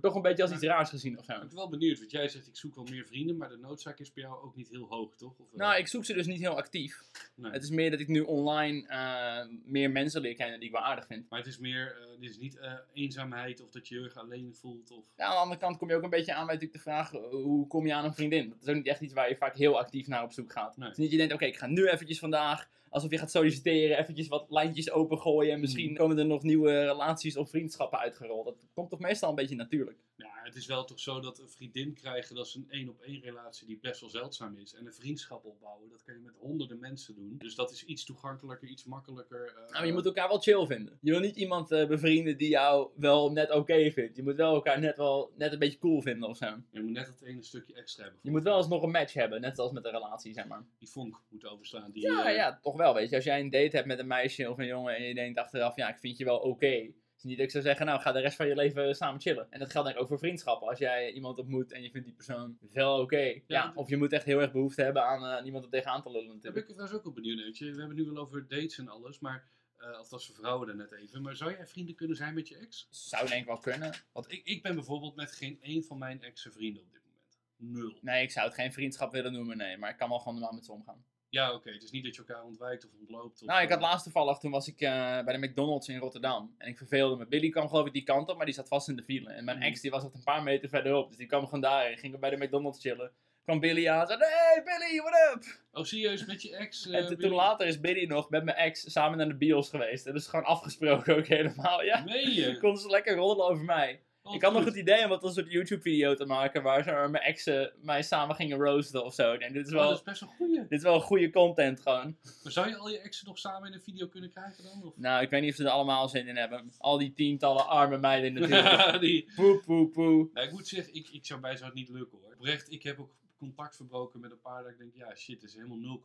wordt toch een beetje als iets raars gezien of zo. Ik ben wel benieuwd, want jij zegt ik zoek wel meer vrienden, maar de noodzaak is bij jou ook niet heel hoog, toch? Of, nou, ik zoek ze dus niet heel actief. Nee. Het is meer dat ik nu online uh, meer mensen leer kennen die ik wel aardig vind. Maar het is meer, uh, dit is niet eenzaamheid of dat je je erg alleen voelt? Of... Ja, aan de andere kant kom je ook een beetje aan bij natuurlijk de vraag, hoe kom je aan een vriendin? Dat is ook niet echt iets waar je vaak heel actief naar op zoek gaat. Nee. Het is niet je denkt, oké, ik ga nu eventjes vandaag alsof je gaat solliciteren, eventjes wat lijntjes opengooien en misschien hmm. komen er nog nieuwe relaties of vriendschappen uitgerold. Dat komt toch meestal een beetje natuurlijk. Ja, het is wel toch zo dat een vriendin krijgen, dat is een één op één relatie die best wel zeldzaam is. En een vriendschap opbouwen, dat kan je met honderden mensen doen. Dus dat is iets toegankelijker, iets makkelijker. Uh, nou, je moet elkaar wel chill vinden. Je wil niet iemand uh, bevrienden die jou wel net oké vindt. Je moet wel elkaar net wel net een beetje cool vinden of zo. Je moet net dat ene stukje extra hebben. Je moet wel eens nog een match hebben, net zoals met een relatie, zeg maar. Die vonk moet overslaan. Die, ja, uh, ja, toch wel, weet je. Als jij een date hebt met een meisje of een jongen en je denkt achteraf, ja, ik vind je wel oké niet dat ik zou zeggen, nou ga de rest van je leven samen chillen. En dat geldt denk ik ook voor vriendschappen. Als jij iemand ontmoet en je vindt die persoon wel oké. ja, of je moet echt heel erg behoefte hebben aan uh, iemand er tegenaan te lullen natuurlijk. Daar ben ik trouwens ook wel benieuwd naar. We hebben nu wel over dates en alles, maar... Uh, althans voor vrouwen er net even. Maar zou jij vrienden kunnen zijn met je ex? Zou denk ik wel kunnen. Want ik, ik ben bijvoorbeeld met geen één van mijn exen vrienden op dit moment. Nul. Nee, ik zou het geen vriendschap willen noemen, nee. Maar ik kan wel gewoon normaal met ze omgaan. Ja, oké. Het is niet dat je elkaar ontwijkt of ontloopt. Of, nou, ik had laatst toevallig, toen was ik uh, bij de McDonald's in Rotterdam. En ik verveelde me. Billy kwam geloof ik die kant op, maar die zat vast in de file. En mijn mhm. ex die was echt een paar meter verderop. Dus die kwam gewoon daarheen. Ging bij de McDonald's chillen. Kwam Billy aan en zei, hey Billy, what up? Oh, serieus, met je ex? Uh, en toen later is Billy nog met mijn ex samen naar de bios geweest. En dat is gewoon afgesproken ook helemaal, ja. Meen je? Konden ze lekker rollen over mij. Oh, ik had nog het idee om wat een soort YouTube-video te maken waar ze mijn exen mij samen gingen roosten of zo. Denk, dit is oh, wel, dat is best wel goeie. Dit is wel goede content gewoon. Maar zou je al je exen nog samen in een video kunnen krijgen dan? Of? Nou, ik weet niet of ze er allemaal zin in hebben. Al die tientallen arme meiden natuurlijk. die... Poe, poe, poe. ik moet zeggen, ik, ik zou bij zou het niet lukken hoor. Oprecht, ik heb ook contact verbroken met een paar dat ik denk, ja shit, het is helemaal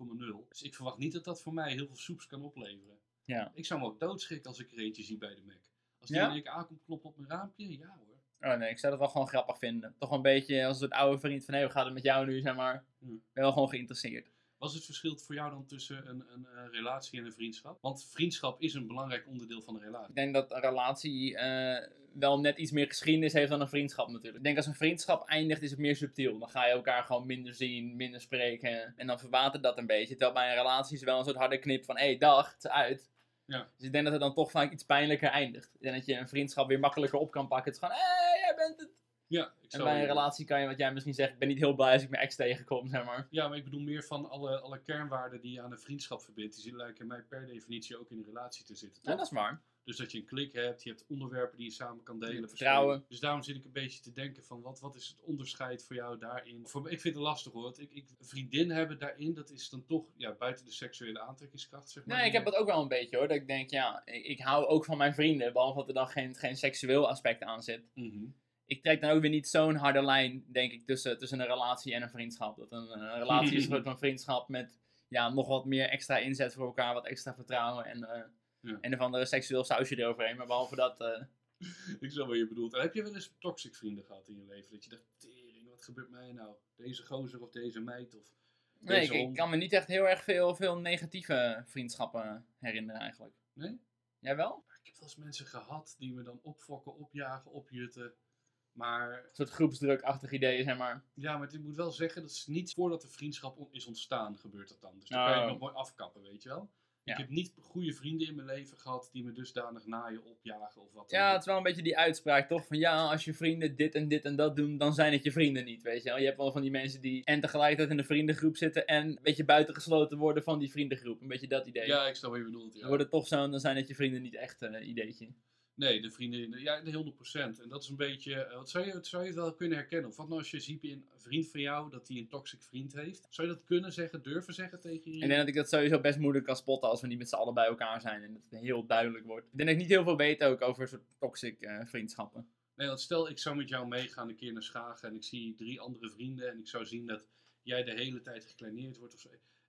0,0. Dus ik verwacht niet dat dat voor mij heel veel soeps kan opleveren. Ja. Ik zou me ook doodschikken als ik er eentje zie bij de Mac. Als die ja? in één keer aankomt kloppen op mijn raampje, ja hoor. Oh nee, ik zou dat wel gewoon grappig vinden. Toch een beetje als een soort oude vriend van, hé, hoe gaat het met jou nu, zeg maar. Hm. Ben wel gewoon geïnteresseerd. Wat is het verschil voor jou dan tussen een, een, een, relatie en een vriendschap? Want vriendschap is een belangrijk onderdeel van de relatie. Ik denk dat een relatie uh, wel net iets meer geschiedenis heeft dan een vriendschap natuurlijk. Ik denk als een vriendschap eindigt is het meer subtiel. Dan ga je elkaar gewoon minder zien, minder spreken. En dan verwatert dat een beetje. Terwijl bij een relatie is wel een soort harde knip van, hé, hey, dag, het is uit. Ja. Dus ik denk dat het dan toch vaak iets pijnlijker eindigt. Ik denk dat je een vriendschap weer makkelijker op kan pakken. Het is gewoon, hé, hey, bent het. Ja, ik en bij een relatie kan je, wat jij misschien zegt, ik ben niet heel blij als ik mijn ex tegenkom, zeg maar. Ja, maar ik bedoel meer van alle, alle kernwaarden die je aan een vriendschap verbindt. Die lijken mij per definitie ook in een relatie te zitten. Toch? Ja, dat is waar. Dus dat je een klik hebt, je hebt onderwerpen die je samen kan delen. Vertrouwen. Dus daarom zit ik een beetje te denken van wat, wat is het onderscheid voor jou daarin? Voor, ik vind het lastig hoor. Ik, ik, vriendin hebben daarin, dat is dan toch ja, buiten de seksuele aantrekkingskracht. Zeg maar. Nee, ik heb dat ook wel een beetje hoor. Dat ik denk, ja, ik, ik hou ook van mijn vrienden. Behalve dat er dan geen, geen seksueel aspect aan zit. Mm ik trek dan ook weer niet zo'n harde lijn, denk ik, tussen, tussen een relatie en een vriendschap. Dat een, een relatie is een soort van vriendschap met ja, nog wat meer extra inzet voor elkaar, wat extra vertrouwen en, uh, ja. en een of andere seksueel sausje eroverheen. Maar behalve dat... Uh... ik snap wat je bedoelt. heb je wel eens toxic vrienden gehad in je leven? Dat je dacht, tering, wat gebeurt mij nou? Deze gozer of deze meid of... Nee, ik, ik, kan me niet echt heel erg veel, veel negatieve vriendschappen herinneren eigenlijk. Nee? Jij wel? Ik heb wel eens mensen gehad die me dan opfokken, opjagen, opjutten. Maar... Een soort groepsdrukachtig idee, zeg maar. Ja, maar ik moet wel zeggen, dat is niet voordat de vriendschap is ontstaan, gebeurt dat dan. Dus dan kan je het oh. nog mooi afkappen, weet je wel. Ik heb niet goede vrienden in mijn leven gehad die me dusdanig naaien, opjagen of wat. Ja, het is wel een beetje die uitspraak toch? Van ja, als je vrienden dit en dit en dat doen, dan zijn het je vrienden niet, weet je wel. Je hebt wel van die mensen die en tegelijkertijd in de vriendengroep zitten en een beetje buitengesloten worden van die vriendengroep. Een beetje dat idee. Ja, ik snap wat je bedoelt. Ja. Worden toch zo, dan zijn het je vrienden niet echt een uh, ideetje. Nee, de vrienden, ja, de 100%. En dat is een beetje, eh, wat zou je, wat zou je wel kunnen herkennen? Of wat nou als je ziet een vriend van jou dat hij een toxic vriend heeft? Zou je dat kunnen zeggen, durven zeggen tegen je? Ik denk dat ik dat sowieso best moeilijk kan spotten als we niet met z'n allen bij elkaar zijn en het heel duidelijk wordt. Ik denk dat ik niet heel veel weet ook over soort toxic uh, vriendschappen. Nee, want stel ik zou met jou meegaan een keer naar Schagen en ik zie drie andere vrienden en ik zou zien dat jij de hele tijd gekleineerd wordt of zo.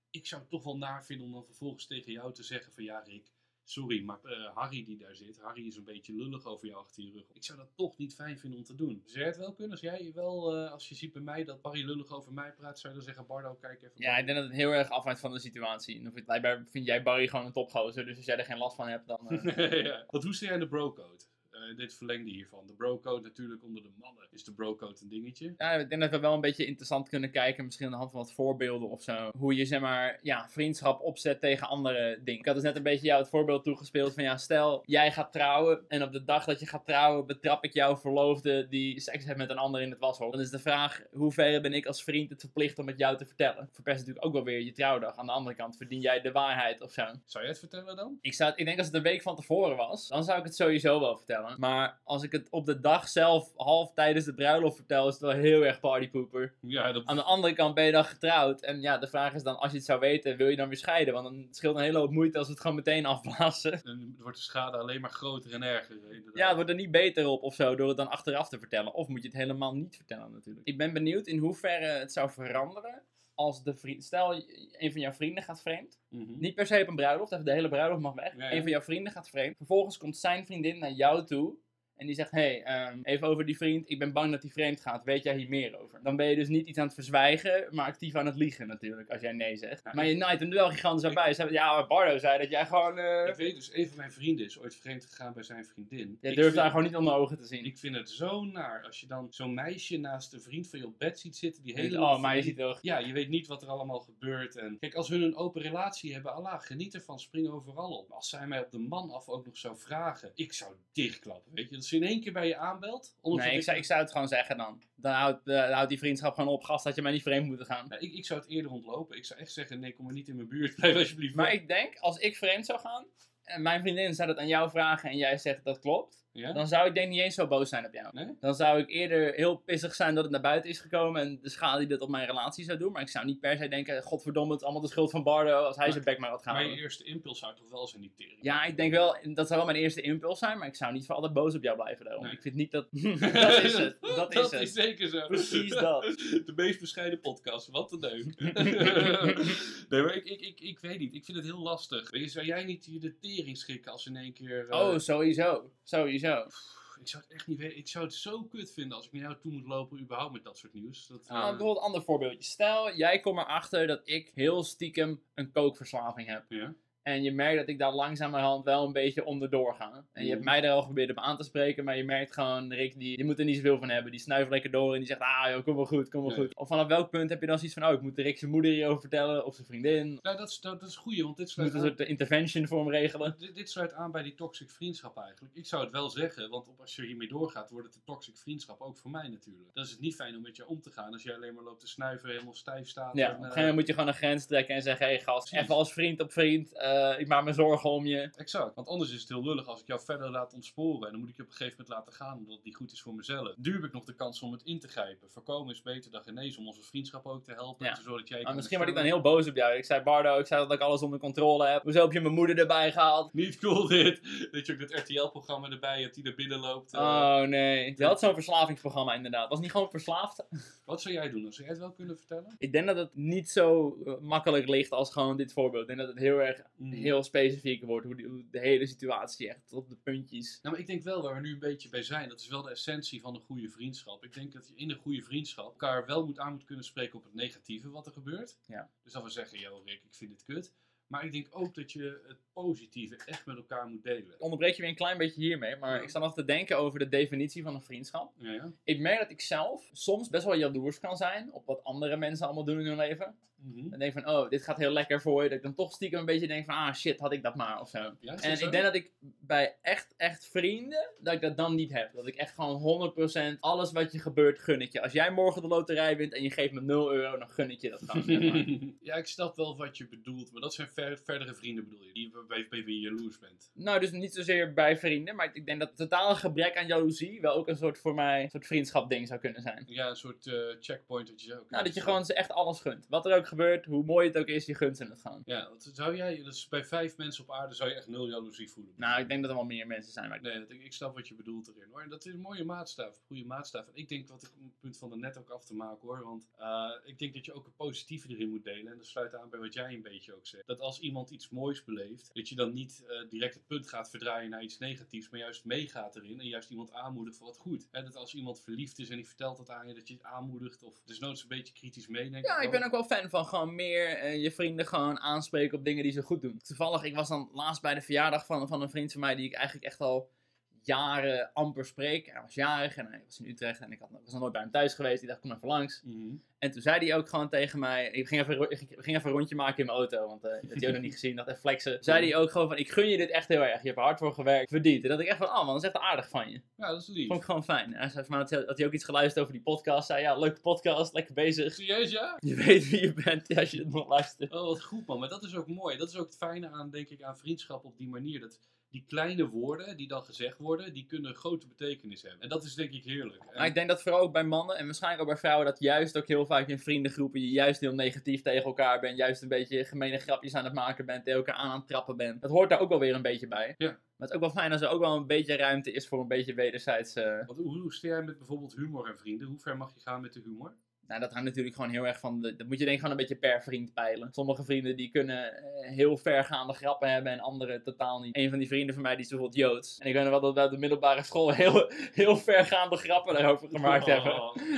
Ik zou het toch wel naar vinden om dan vervolgens tegen jou te zeggen van ja Rick, Sorry, maar uh, Harry die daar zit, Harry is een beetje lullig over jou achter je rug. Ik zou dat toch niet fijn vinden om te doen. Zou jij het wel kunnen? Als jij wel, uh, als je ziet bij mij dat Harry lullig over mij praat, zou je dan zeggen, Bardo, kijk even. Ja, ik denk dat het heel erg afhangt van de situatie. Of blijkbaar vind jij Barry gewoon een topgozer, dus als jij er geen last van hebt, dan... Uh... ja. Wat, hoe sta jij in de bro-code? Uh, dit verlengde hiervan. De brocode natuurlijk onder de mannen is de brocode een dingetje. Ja, ik denk dat we wel een beetje interessant kunnen kijken, misschien aan de hand van wat voorbeelden of zo. Hoe je zeg maar, ja, vriendschap opzet tegen andere dingen. Ik had dus net een beetje jou het voorbeeld toegespeeld van ja, stel jij gaat trouwen en op de dag dat je gaat trouwen betrap ik jouw verloofde die seks heeft met een ander in het washok. Dan is de vraag, hoe ver ben ik als vriend het verplicht om het jou te vertellen? Verpest natuurlijk ook wel weer je trouwdag. Aan de andere kant verdien jij de waarheid of zo. Zou je het vertellen dan? Ik, zou, ik denk als het een week van tevoren was, dan zou ik het sowieso wel vertellen. Maar als ik het op de dag zelf half tijdens de bruiloft vertel, is het wel heel erg partypooper. Ja, dat... Aan de andere kant ben je dan getrouwd. En ja, de vraag is dan, als je het zou weten, wil je dan weer scheiden? Want dan scheelt een hele hoop moeite als we het gewoon meteen afblazen. Dan wordt de schade alleen maar groter en erger. Inderdaad. Ja, het wordt er niet beter op of zo door het dan achteraf te vertellen. Of moet je het helemaal niet vertellen natuurlijk. Ik ben benieuwd in hoeverre het zou veranderen als de vriend, stel een van jouw vrienden gaat vreemd. Mhm. Niet per se op een bruiloft, even de hele bruiloft mag weg. Ja, Een van jouw vrienden gaat vreemd. Vervolgens komt zijn vriendin naar jou toe en die zegt, hey, um, even over die vriend, ik ben bang dat hij vreemd gaat, weet jij hier meer over? Dan ben je dus niet iets aan het verzwijgen, maar actief aan het liegen natuurlijk, als jij nee zegt. maar je naait hem wel gigantisch erbij. bij. Ja, maar Bardo zei dat jij gewoon... Uh... Ik weet dus, een van mijn vrienden is ooit vreemd gegaan bij zijn vriendin. Je durft daar gewoon niet onder ogen te zien. Ik vind het zo naar, als je dan zo'n meisje naast een vriend van je op bed ziet zitten, die hele... Oh, maar je ziet wel... Ja, je weet niet wat er allemaal gebeurt. En kijk, als hun een open relatie hebben, Allah, geniet ervan, spring overal op. Als zij mij op de man af ook nog zou vragen, ik zou dichtklappen, weet je. Dat ze in één keer bij je aanbelt? Nee, ik zou, ik zou het gewoon zeggen dan. Dan houdt, uh, houdt die vriendschap gewoon op, gast, dat je mij niet vreemd moet gaan. ik, ik zou het eerder ontlopen. Ik zou echt zeggen, nee, kom maar niet in mijn buurt, blijf alsjeblieft. Maar ik denk, als ik vreemd zou gaan, en mijn vriendin zou dat aan jou vragen en jij zegt dat klopt, ja? Dan zou ik denk niet eens zo boos zijn op jou. Nee? Dan zou ik eerder heel pissig zijn dat het naar buiten is gekomen en de schade die dat op mijn relatie zou doen. Maar ik zou niet per se denken, godverdomme, het is allemaal de schuld van Bardo als hij zijn bek maar had gaan Mijn eerste impuls zou toch wel zijn die tering. Ja, ik denk wel, dat zou wel mijn eerste impuls zijn, maar ik zou niet voor altijd boos op jou blijven. Nee. Ik vind niet dat... dat is het. Dat, is, het. is zeker zo. Precies dat. De meest bescheiden podcast, wat een deun. nee, maar ik, ik, ik, ik weet niet, ik vind het heel lastig. Zou jij niet je de tering schikken als in één keer... Uh... Oh, sowieso. Sowieso sowieso. Ik zou het echt niet weten. Ik zou het zo kut vinden als ik naar jou toe moet lopen, überhaupt met dat soort nieuws. Dat, uh... bijvoorbeeld een ander voorbeeldje. Stel, jij komt erachter dat ik heel stiekem een kookverslaving heb. Ja. En je merkt dat ik daar langzamerhand wel een beetje onderdoor ga. En je hebt mhm. mij daar al geprobeerd op aan te spreken, maar je merkt gewoon, Rick, die, die moet er niet zoveel van hebben. Die snuift lekker door en die zegt, ah joh, kom wel goed, kom wel goed. Of vanaf welk punt heb je dan zoiets van, oh, ik moet Rick zijn moeder hierover vertellen, of zijn vriendin. Ja, dat is, dat, is goed, want dit sluit Moet een soort intervention voor hem regelen. Dit, dit, sluit aan bij die toxic vriendschap eigenlijk. Ik zou het wel zeggen, want als je hiermee doorgaat, wordt het een toxic vriendschap, ook voor mij natuurlijk. Dan is het niet fijn om met je om te gaan als jij alleen maar loopt te snuiven, helemaal stijf staat. Ja, op een gegeven moment moet je gewoon een grens trekken en zeggen, hé hey, gast, even als vriend op vriend, uh, uh, ik maak me zorgen om je. Exact, want anders is het heel lullig als ik jou verder laat ontsporen. En dan moet ik je op een gegeven moment laten gaan, omdat het niet goed is voor mezelf. Nu heb ik nog de kans om het in te grijpen. Voorkomen is beter dan genezen, om onze vriendschap ook te helpen. Ja. Zodat jij maar misschien word ik dan heel boos op jou. Ik zei, Bardo, ik zei dat ik alles onder controle heb. Hoezo heb je mijn moeder erbij gehaald? Niet cool dit. Dat je ook dat RTL-programma erbij hebt die er binnen loopt. Uh, oh nee. Je had zo'n verslavingsprogramma inderdaad. Was niet gewoon verslaafd? Wat zou jij doen? Zou jij het wel kunnen vertellen? Ik denk dat het niet zo eh, makkelijk ligt als gewoon dit voorbeeld. Ik denk dat het heel erg. Heel specifiek wordt. Hoe, hoe, de hele situatie echt op de puntjes. Nou, maar ik denk wel waar we nu een beetje bij zijn. Dat is wel de essentie van een goede vriendschap. Ik denk dat je in een goede vriendschap elkaar wel moet aan moet kunnen spreken op het negatieve wat er gebeurt. Ja. Dus dat we zeggen, yo Rick, ik vind het kut. Maar ik denk ook dat je het positieve echt met elkaar moet delen. Ik onderbreek je weer een klein beetje hiermee, maar ik sta nog te denken over de definitie van een vriendschap. Ja, ja. Ik merk dat ik zelf soms best wel jaloers kan zijn op wat andere mensen allemaal doen in hun leven. Mm En denk van, oh, dit gaat heel lekker voor je. Dat ik dan toch stiekem een beetje denk van, ah shit, had ik dat maar of zo. en ik denk dat ik bij echt, echt vrienden, dat ik dat dan niet heb. Dat ik echt gewoon 100% alles wat je gebeurt, gun ik je. Als jij morgen de loterij wint en je geeft me 0 euro, dan gun ik je dat gewoon. ja, ik snap wel wat je bedoelt. Maar dat zijn ver, verdere vrienden bedoel je, die bij, bij wie je jaloers bent. Nou, dus niet zozeer bij vrienden. Maar ik denk dat het totale gebrek aan jaloezie wel ook een soort voor mij, een soort vriendschap ding zou kunnen zijn. Ja, een soort uh, checkpoint dat je ook... Nou, dat je gewoon ze echt alles gunt. Wat er ook gebeurt, hoe mooi het ook is, je gunt ze het gaan. Ja, zou jij, dus bij vijf mensen op aarde zou je echt nul jaloezie voelen? Nou, ik denk dat er wel meer mensen zijn. Maar... Nee, dat, ik snap wat je bedoelt erin hoor. En dat is een mooie maatstaf, goede maatstaf. En ik denk wat ik om het punt van de net ook af te maken hoor. Want uh, ik denk dat je ook een positieve erin moet delen. En dat sluit aan bij wat jij een beetje ook zegt. Dat als iemand iets moois beleeft, dat je dan niet uh, direct het punt gaat verdraaien naar iets negatiefs, maar juist meegaat erin en juist iemand aanmoedigt voor wat goed. He, dat als iemand verliefd is en die vertelt dat aan je, dat je het aanmoedigt of desnoods een beetje kritisch meeneemt. Ja, ik ben ook wel fan van gewoon meer uh, je vrienden gewoon aanspreken op dingen die ze goed doen. Toevallig, ik was dan laatst bij de verjaardag van, van een vriend van mij die ik eigenlijk echt al jaren amper spreek. Hij was jarig en hij was in Utrecht en ik had, was nog nooit bij hem thuis geweest. Die dacht, kom even langs. Mm En toen zei hij ook gewoon tegen mij, ik ging even, ik ging even een rondje maken in mijn auto, want uh, dat had hij ook nog niet gezien, dat even flexen. Zei hij ook gewoon van, ik gun je dit echt heel erg. Je hebt er hard voor gewerkt, verdiend. En dat ik echt van, oh man, dat is echt aardig van je. Ja, dat is lief. Vond ik gewoon fijn. En hij zei van mij dat hij ook iets geluisterd over die podcast. Zei, ja, leuke podcast, lekker bezig. Serieus, ja? Je weet wie je bent ja, als je het nog luistert. Oh, wat goed man. Maar dat is ook mooi. Dat is ook het fijne aan, denk ik, aan vriendschap op die manier. Dat die kleine woorden die dan gezegd worden, die kunnen grote betekenis hebben. En dat is denk ik heerlijk. Maar ik denk dat vooral ook bij mannen en waarschijnlijk ook bij vrouwen, dat juist ook heel vaak in vriendengroepen je juist heel negatief tegen elkaar bent. Juist een beetje gemene grapjes aan het maken bent, tegen elkaar aan het trappen bent. Dat hoort daar ook wel weer een beetje bij. Ja. Maar het is ook wel fijn als er ook wel een beetje ruimte is voor een beetje wederzijds... Uh... Want hoe, hoe jij met bijvoorbeeld humor en vrienden? Hoe ver mag je gaan met de humor? Nou, dat hangt natuurlijk gewoon heel erg van. De, dat moet je denk ik gewoon een beetje per vriend peilen. Sommige vrienden die kunnen uh, heel vergaande grappen hebben en andere totaal niet. Een van die vrienden van mij die is bijvoorbeeld Joods. En ik weet nog wel dat we op de middelbare school heel, heel vergaande grappen daarover gemaakt oh. hebben.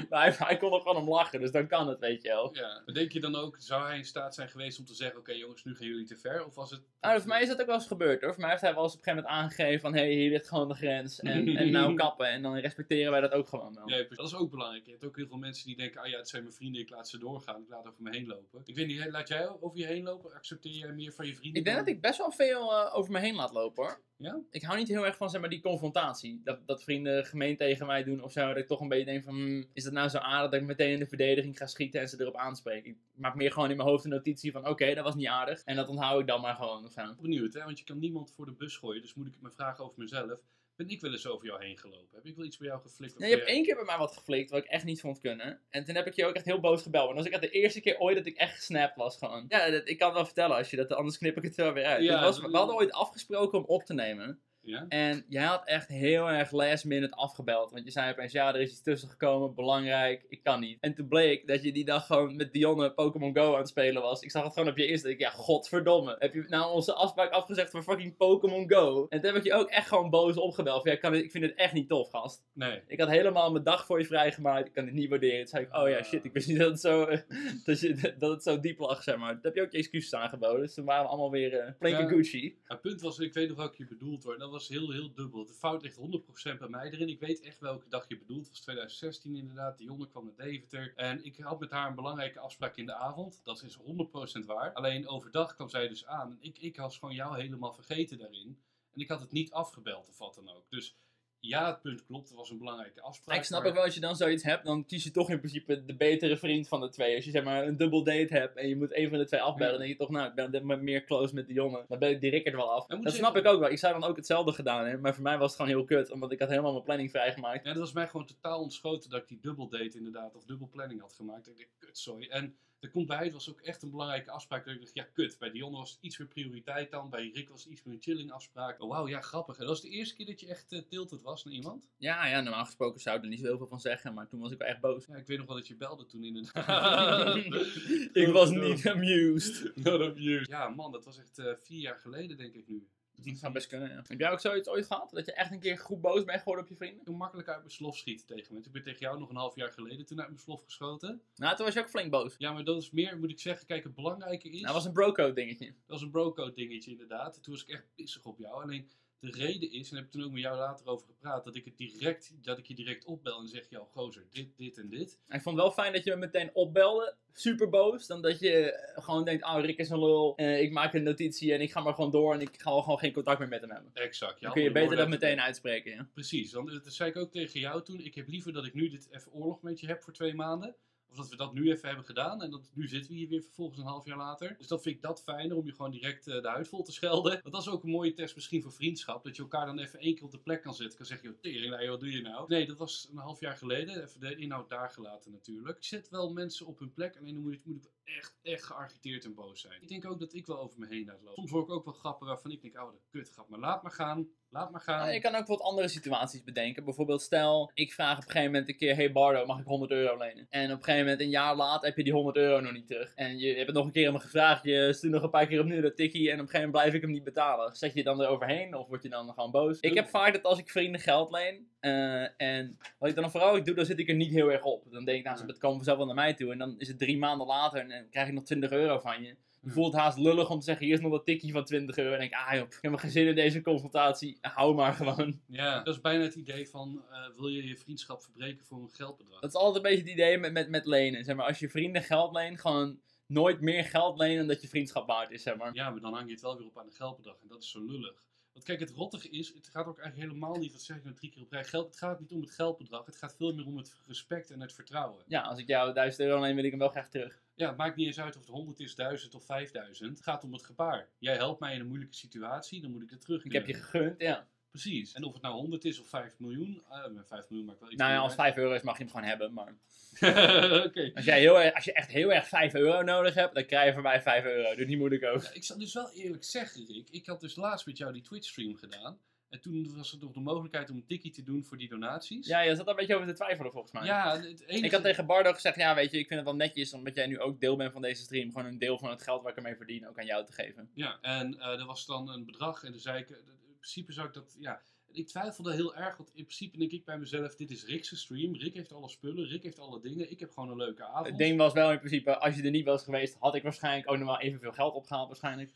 Maar hij, hij, kon er gewoon om lachen, dus dan kan het, weet je wel. Ja. Maar denk je dan ook, zou hij in staat zijn geweest om te zeggen: Oké jongens, nu gaan jullie te ver? Of was het. Nou, voor mij is dat ook wel eens gebeurd hoor. Voor mij heeft hij wel eens op een gegeven moment aangegeven van: hé, hey, hier ligt gewoon de grens. En, en nou kappen. En dan respecteren wij dat ook gewoon wel. Ja, dat is ook belangrijk. Je hebt ook heel veel mensen die denken: Ah ja, het zijn mijn vrienden, ik laat ze doorgaan. Ik laat over me heen lopen. Ik weet niet, laat jij over je heen lopen? Accepteer jij meer van je vrienden? Ik denk dat ik best wel veel uh, over me heen laat lopen hoor. Ja? Ik hou niet heel erg van zeg maar, die confrontatie. Dat, dat vrienden gemeen tegen mij doen of zo. Dat ik toch een beetje denk van, hmm, is dat nou zo aardig dat ik meteen in de verdediging ga schieten en ze erop aanspreken? Ik maak meer gewoon in mijn hoofd een notitie van, oké, dat was niet aardig. En dat onthoud ik dan maar gewoon. Of zo. Benieuwd hè, want je kan niemand voor de bus gooien. Dus moet ik me vragen over mezelf ben ik wel eens over jou heen gelopen? Heb ik wel iets bij jou geflikt? Nee, je hebt één keer bij mij wat geflikt, wat ik echt niet vond kunnen. En toen heb ik je ook echt heel boos gebeld. En dat was ik de eerste keer ooit dat ik echt gesnapt was gewoon. Ja, dat, ik kan wel vertellen als je dat, anders knip ik het wel weer uit. Ja, was, we hadden ooit afgesproken om op te nemen. Ja? En jij had echt heel erg last minute afgebeld. Want je zei opeens, ja, er is iets tussen gekomen, belangrijk, ik kan niet. En toen bleek dat je die dag gewoon met Dionne Pokémon Go aan het spelen was. Ik zag het gewoon op je Insta. Ik ja, godverdomme. Heb je nou onze afspraak afgezegd voor fucking Pokémon Go? En toen heb ik je ook echt gewoon boos opgebeld. Ja, kan ik vind het echt niet tof, gast. Nee. Ik had helemaal mijn dag voor je vrijgemaakt. Ik kan het niet waarderen. Toen zei ik, oh ja, shit, ik wist niet dat het zo, dat, je, dat het zo diep lag, zeg maar. Toen heb je ook je excuses aangeboden. Dus toen waren we allemaal weer uh, ja, Gucci. Het punt was, ik weet nog welke je bedoeld hoor. Dat was heel, heel dubbel. De fout ligt 100% bij mij erin. Ik weet echt welke dag je bedoelt. Het was 2016 inderdaad. Dionne kwam naar Deventer. En ik had met haar een belangrijke afspraak in de avond. Dat is 100% waar. Alleen overdag kwam zij dus aan. En ik, ik was gewoon jou helemaal vergeten daarin. En ik had het niet afgebeld of wat dan ook. Dus ja, het punt klopt. Het was een belangrijke afspraak. Ik snap maar- ook wel, als je dan zoiets hebt, dan kies je toch in principe de betere vriend van de twee. Als je zeg maar een double date hebt en je moet een van de twee afbellen, Ja. dan denk je toch, nou, ik ben meer close met die jongen. Dan ben ik die Rickert wel af. Dat snap ik ook wel. Ik zou dan ook hetzelfde gedaan hebben, maar voor mij was het gewoon heel kut, omdat ik had helemaal mijn planning vrijgemaakt. Ja, dat was mij gewoon totaal ontschoten dat ik die dubbel date inderdaad, of dubbel planning had gemaakt. Ik dacht, kut, sorry. En er komt bij, het was ook echt een belangrijke afspraak. Dat ik dacht, ja, kut. Bij Dionne was het iets meer prioriteit dan. Bij Rick was het iets meer een chilling afspraak. Oh, wauw, ja, grappig. En dat was de eerste keer dat je echt uh, tilted was naar iemand? Ja, ja, normaal gesproken zou ik er niet zo heel veel van zeggen, maar toen was ik wel echt boos. Ja, ik weet nog wel dat je belde toen inderdaad. ik was niet amused. Not amused. Ja, man, dat was echt uh, vier jaar geleden, denk ik nu. Dat zou best kunnen, ja. Heb jij ook zoiets ooit gehad? Dat je echt een keer goed boos bent geworden op je vrienden? Toen makkelijk uit mijn slof schieten tegen me. Ik ben tegen jou nog een half jaar geleden toen uit mijn slof geschoten. Nou, toen was je ook flink boos. Ja, maar dat is meer, moet ik zeggen, kijk, het belangrijke is... Nou, dat was een brocode dingetje. Dat was een brocode dingetje inderdaad. Toen was ik echt pissig op jou. Alleen de reden is, en heb ik toen ook met jou later over gepraat, dat ik, het direct, dat ik je direct opbel en zeg, jou gozer, dit, dit en dit. Ik vond het wel fijn dat je me meteen opbelde, super boos, dan dat je gewoon denkt, oh Rick is een lul, uh, ik maak een notitie en ik ga maar gewoon door en ik ga gewoon geen contact meer met hem hebben. Exact. Ja, dan kun je beter dat meteen uitspreken, ja. Precies, want dat zei ik ook tegen jou toen, ik heb liever dat ik nu dit even oorlog met je heb voor twee maanden, of dat we dat nu even hebben gedaan. En dat, nu zitten we hier weer vervolgens een half jaar later. Dus dat vind ik dat fijner om je gewoon direct uh, de huid vol te schelden. Want dat is ook een mooie test misschien voor vriendschap. Dat je elkaar dan even één keer op de plek kan zetten. Kan zeggen, joh, tering, wat doe je nou? Nee, dat was een half jaar geleden. Even de inhoud daar gelaten natuurlijk. Ik zet wel mensen op hun plek. Alleen dan moet ik, moet ik echt, echt geagiteerd en boos zijn. Ik denk ook dat ik wel over me heen uitloop. Soms hoor ik ook wel grappen waarvan ik denk, dat kut grap. Maar laat maar gaan. Laat maar gaan. Ja, je kan ook wat andere situaties bedenken. Bijvoorbeeld stel, ik vraag op een gegeven moment een keer, hey Bardo, mag ik 100 euro lenen? En op een gegeven moment, een jaar later, heb je die 100 euro nog niet terug. En je hebt het nog een keer aan me gevraagd, je stuurt nog een paar keer opnieuw dat tikkie en op een gegeven moment blijf ik hem niet betalen. Zet je dan eroverheen of word je dan gewoon boos? Ik heb vaak dat als ik vrienden geld leen, uh, en wat ik dan vooral ik doe, dan zit ik er niet heel erg op. Dan denk ik, nou, ze komen vanzelf wel naar mij toe en dan is het drie maanden later en dan krijg ik nog 20 euro van je. Je voelt haast lullig om te zeggen, hier is nog een tikkie van 20 euro. En denk ik, ah joh, ik heb geen zin in deze confrontatie. Hou maar gewoon. Ja, dat is bijna het idee van, uh, wil je je vriendschap verbreken voor een geldbedrag? Dat is altijd een beetje het idee met, met, met lenen. Zeg maar, als je vrienden geld leent, gewoon nooit meer geld lenen dan dat je vriendschap waard is, zeg maar. Ja, maar dan hang je het wel weer op aan een geldbedrag. En dat is zo lullig. Want kijk, het rottige is, het gaat ook eigenlijk helemaal niet, wat zeg ik nou drie keer op rij, geld, het gaat niet om het geldbedrag, het gaat veel meer om het respect en het vertrouwen. Ja, als ik jou 1000 euro leen, wil ik hem wel graag terug. Ja, het maakt niet eens uit of het 100 is, 1000 of 5000. Het gaat om het gebaar. Jij helpt mij in een moeilijke situatie, dan moet ik het terug. Ik heb je gegund, ja. Precies. En of het nou 100 is of 5 miljoen, uh, met 5 miljoen maakt wel iets Nou ja, als 5 euro is mag je hem gewoon hebben, maar... okay. als, jij heel erg, als je echt heel erg 5 euro nodig hebt, dan krijg je van mij 5 euro. Doe niet moeilijk ook. Ja, ik zal dus wel eerlijk zeggen, Rick. Ik had dus laatst met jou die Twitch stream gedaan. En toen was er nog de mogelijkheid om een tikkie te doen voor die donaties. Ja, je zat daar een beetje over te twijfelen volgens mij. Ja, het enige... Ik had tegen Bardo gezegd, ja weet je, ik vind het wel netjes omdat jij nu ook deel bent van deze stream. Gewoon een deel van het geld waar ik ermee verdien ook aan jou te geven. Ja, en uh, er was dan een bedrag en toen zei ik, in principe zou ik dat, ja... Ik twijfelde heel erg, want in principe denk ik bij mezelf, dit is Rick's stream. Rick heeft alle spullen, Rick heeft alle dingen. Ik heb gewoon een leuke avond. Het ding was wel in principe, als je er niet was geweest, had ik waarschijnlijk ook nog wel evenveel geld opgehaald waarschijnlijk.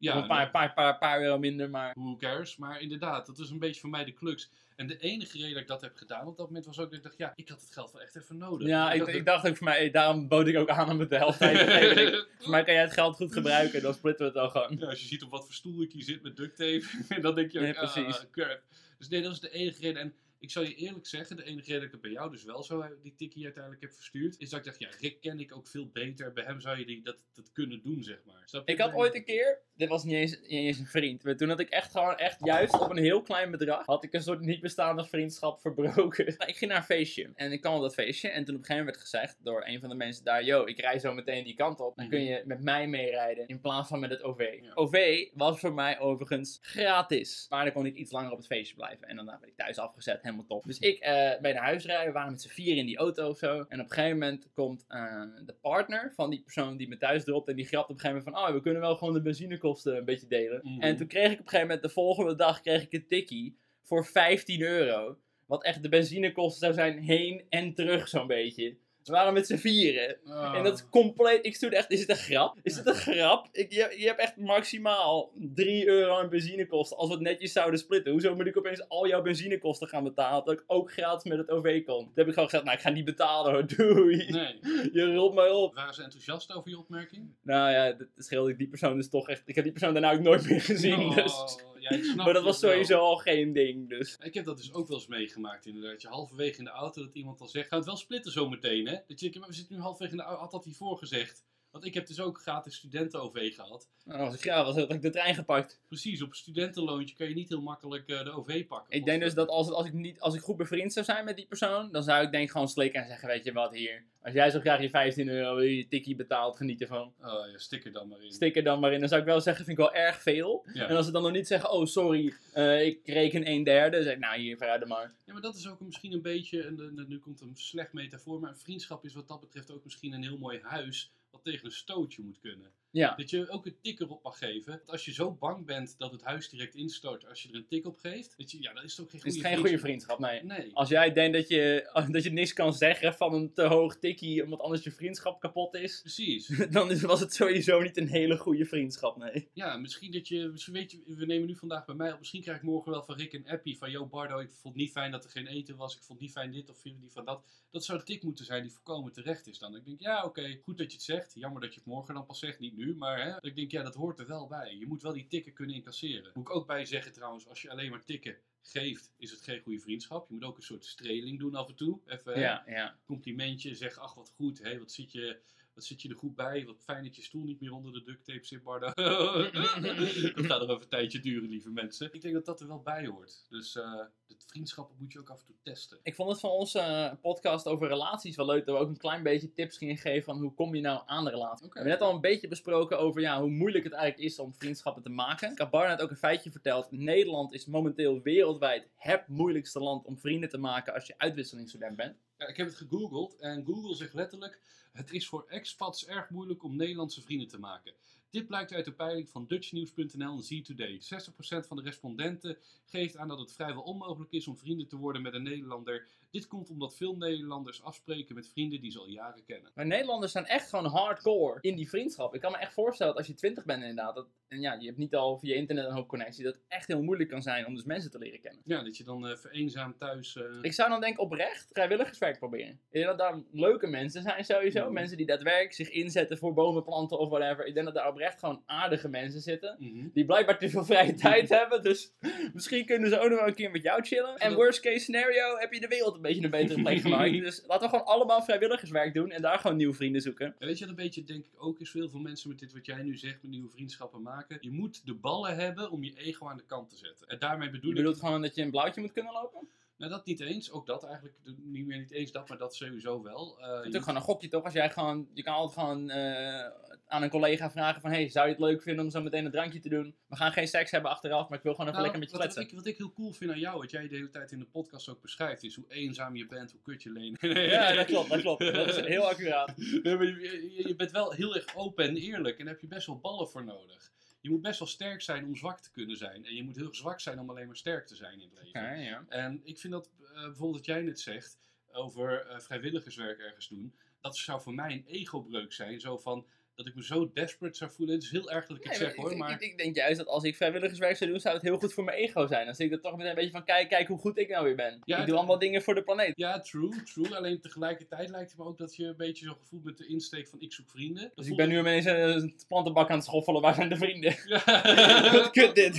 Ja, een paar, paar, paar, paar euro minder, maar... Who cares? Maar inderdaad, dat is een beetje voor mij de crux. En de enige reden dat ik dat heb gedaan op dat moment was ook dat ik dacht, ja, ik had het geld wel echt even nodig. Ja, ik, ik, ik dacht ook voor mij, daarom bood ik ook aan om het de helft tijd te geven. Voor mij kan jij het geld goed gebruiken, dan splitten we het al gewoon. Ja, als je ziet op wat voor stoel ik hier zit met duct tape, dan denk je ook, nee, precies. Ah, crap. Dus nee, dat is de enige reden. En ik zal je eerlijk zeggen, de enige reden dat ik het bij jou dus wel zo die tikkie uiteindelijk heb verstuurd, is dat ik dacht, ja, Rick ken ik ook veel beter. Bij hem zou je die, dat, dat kunnen doen, zeg maar. Snap je? Ik had ooit een keer, dit was niet eens, niet eens een vriend, maar toen had ik echt gewoon, echt juist op een heel klein bedrag, had ik een soort niet bestaande vriendschap verbroken. ik ging naar een feestje en ik kwam op dat feestje en toen op een gegeven moment werd gezegd door een van de mensen daar, yo, ik rij zo meteen die kant op, dan kun je met mij meerijden in plaats van met het OV. Ja. OV was voor mij overigens gratis, maar dan kon ik iets langer op het feestje blijven en daarna werd ik thuis afgezet, helemaal top. Dus ik uh, ben naar huis rijden, we waren met z'n vier in die auto of zo. En op een gegeven moment komt uh, de partner van die persoon die me thuis dropt. En die grapt op een gegeven moment van, oh, we kunnen wel gewoon de benzinekosten een beetje delen. Mhm. En toen kreeg ik op een gegeven moment, de volgende dag, kreeg ik een tikkie voor 15 euro. Wat echt de benzinekosten zou zijn heen en terug zo'n beetje. We waren met z'n vieren. Ah. En dat is compleet. Ik stoorde echt. Is het een grap? Is het een grap? Ik, je, je hebt echt maximaal 3 euro aan benzinekosten. Als we het netjes zouden splitten. Hoezo moet ik opeens al jouw benzinekosten gaan betalen? Dat ik ook gratis met het OV kon. Toen heb ik gewoon gezegd: Nou, ik ga niet betalen hoor. Doei. Nee. Je rolt mij op. Waren ze enthousiast over je opmerking? Nou ja, dat scheelde ik die persoon dus toch echt. Ik heb die persoon daarna ook nooit meer gezien. Oh, Dus. Ja, maar dat was wel. sowieso al geen ding, dus. Ik heb dat dus ook wel eens meegemaakt inderdaad. Je halverwege in de auto dat iemand dan zegt, gaat het wel splitten zometeen hè? Denkt, maar we zitten nu halverwege in de had dat hiervoor gezegd. Want ik heb dus ook gratis studenten-OV gehad. Nou, was ik, ja, was, had ik de trein gepakt. Precies, op een studentenloontje kan je niet heel makkelijk eh, de OV pakken. Ik denk dus dat als, als, ik niet, als ik goed bevriend zou zijn met die persoon, dan zou ik denk gewoon slikken en zeggen, weet je wat, hier. Als jij zo graag je 15 euro je tikkie betaalt, geniet ervan. Oh ja, stik er dan maar in. Stik er dan maar in. Dan zou ik wel zeggen, vind ik wel erg veel. Ja. En als ze dan nog niet zeggen, oh sorry, eh, ik reken een derde, dan zeg ik, nou hier, verder maar. Ja, maar dat is ook misschien een beetje, en, en nu komt een slecht metafoor, maar een vriendschap is wat dat betreft ook misschien een heel mooi huis wat tegen een stootje moet kunnen. Ja. Dat je ook een tik erop mag geven. Want als je zo bang bent dat het huis direct instort als je er een tik op geeft, dat je, ja, dan is het ook geen goede is geen goede vriendschap, nee. Nee. Als jij denkt dat je, dat je niks kan zeggen van een te hoog tikkie, omdat anders je vriendschap kapot is, Precies. dan is, was het sowieso niet een hele goede vriendschap, nee. Ja, misschien dat je, misschien weet je, we nemen nu vandaag bij mij op, misschien krijg ik morgen wel van Rick een appie van, yo Bardo, ik vond niet fijn dat er geen eten was, ik vond niet fijn dit of niet van dat. Dat zou een tik moeten zijn die voorkomen terecht is dan. Ik denk, ja oké, goed dat je het zegt, jammer dat je het morgen dan pas zegt, niet nu, maar hè, ik denk, ja dat hoort er wel bij. Je moet wel die tikken kunnen incasseren. Moet ik ook bij zeggen trouwens, als je alleen maar tikken geeft, is het geen goede vriendschap. Je moet ook een soort streling doen af en toe. Even hè, Ja, ja. complimentje, zeg ach wat goed, hé, wat zit je... Wat zit je er goed bij? Wat fijn dat je stoel niet meer onder de duct tape zit, Bardo. dat gaat nog even een tijdje duren, lieve mensen. Ik denk dat dat er wel bij hoort. Dus eh de vriendschappen moet je ook af en toe testen. Ik vond het van onze eh, podcast over relaties wel leuk dat we ook een klein beetje tips gingen geven van hoe kom je nou aan de relatie. We hebben net al een beetje besproken over ja, hoe moeilijk het eigenlijk is om vriendschappen te maken. Ik ook een feitje verteld. Nederland is momenteel wereldwijd het moeilijkste land om vrienden te maken als je uitwisselingsstudent bent. Ik heb het gegoogeld en Google zegt letterlijk: Het is voor expats erg moeilijk om Nederlandse vrienden te maken. Dit blijkt uit de peiling van DutchNews.nl en Z-Today. 60% van de respondenten geeft aan dat het vrijwel onmogelijk is om vrienden te worden met een Nederlander. Dit komt omdat veel Nederlanders afspreken met vrienden die ze al jaren kennen. Maar Nederlanders zijn echt gewoon hardcore in die vriendschap. Ik kan me echt voorstellen dat als je 20 bent inderdaad, dat, en ja, je hebt niet al via internet een hoop connectie, dat het echt heel moeilijk kan zijn om dus mensen te leren kennen. Ja, dat je dan eh vereenzaam thuis. eh, Ik zou dan denk ik oprecht vrijwilligerswerk proberen. Ik denk dat daar leuke mensen zijn sowieso. Mhm. Mensen die daadwerkelijk zich inzetten voor bomen planten of whatever. Ik denk dat daar oprecht gewoon aardige mensen zitten. mhm. Die blijkbaar te veel vrije tijd hebben. Dus misschien kunnen ze ook nog wel een keer met jou chillen. En worst case scenario heb je de wereld een beetje een betere plek gemaakt. Dus laten we gewoon allemaal vrijwilligerswerk doen. En daar gewoon nieuwe vrienden zoeken. En weet je wat een beetje, denk ik, ook is? Veel veel mensen met dit wat jij nu zegt, met nieuwe vriendschappen maken. Je moet de ballen hebben om je ego aan de kant te zetten. En daarmee bedoel Je ik. bedoelt gewoon dat je een blauwtje moet kunnen lopen? Nou, dat niet eens. Ook dat eigenlijk. Niet meer niet eens dat, maar dat sowieso wel. Eh, Het is je ook gewoon een gokje toch? Als jij gewoon, je kan altijd gewoon eh, aan een collega vragen van... Hey, zou je het leuk vinden om zo meteen een drankje te doen? We gaan geen seks hebben achteraf, maar ik wil gewoon even Nou, lekker met je wat, wat, kletsen. ik, wat ik heel cool vind aan jou, wat jij de hele tijd in de podcast ook beschrijft, is hoe eenzaam je bent, hoe kut je leen. Ja, dat klopt, dat klopt. Dat is heel accuraat. Nee, maar je, je- bent wel heel erg open en eerlijk en daar heb je best wel ballen voor nodig. Je moet best wel sterk zijn om zwak te kunnen zijn. En je moet heel erg zwak zijn om alleen maar sterk te zijn in het leven. Ja. En ik vind dat eh, bijvoorbeeld wat jij net zegt over eh, vrijwilligerswerk ergens doen. Dat zou voor mij een egobreuk zijn. Zo van dat ik me zo desperate zou voelen. Het is heel erg dat ik het zeg hoor. ik, Maar ik, ik denk juist dat als ik vrijwilligerswerk zou doen, zou het heel goed voor mijn ego zijn. Dan zit ik er toch meteen een beetje van, kijk, kijk hoe goed ik nou weer ben. Ja, ik doe allemaal dingen voor de planeet. ja, true, true. Alleen tegelijkertijd lijkt het me ook dat je een beetje zo gevoeld met de insteek van ik zoek vrienden. Dat Dus ik ben nu ineens een plantenbak aan het schoffelen. Waar zijn de vrienden? Ja. Wat kut dit.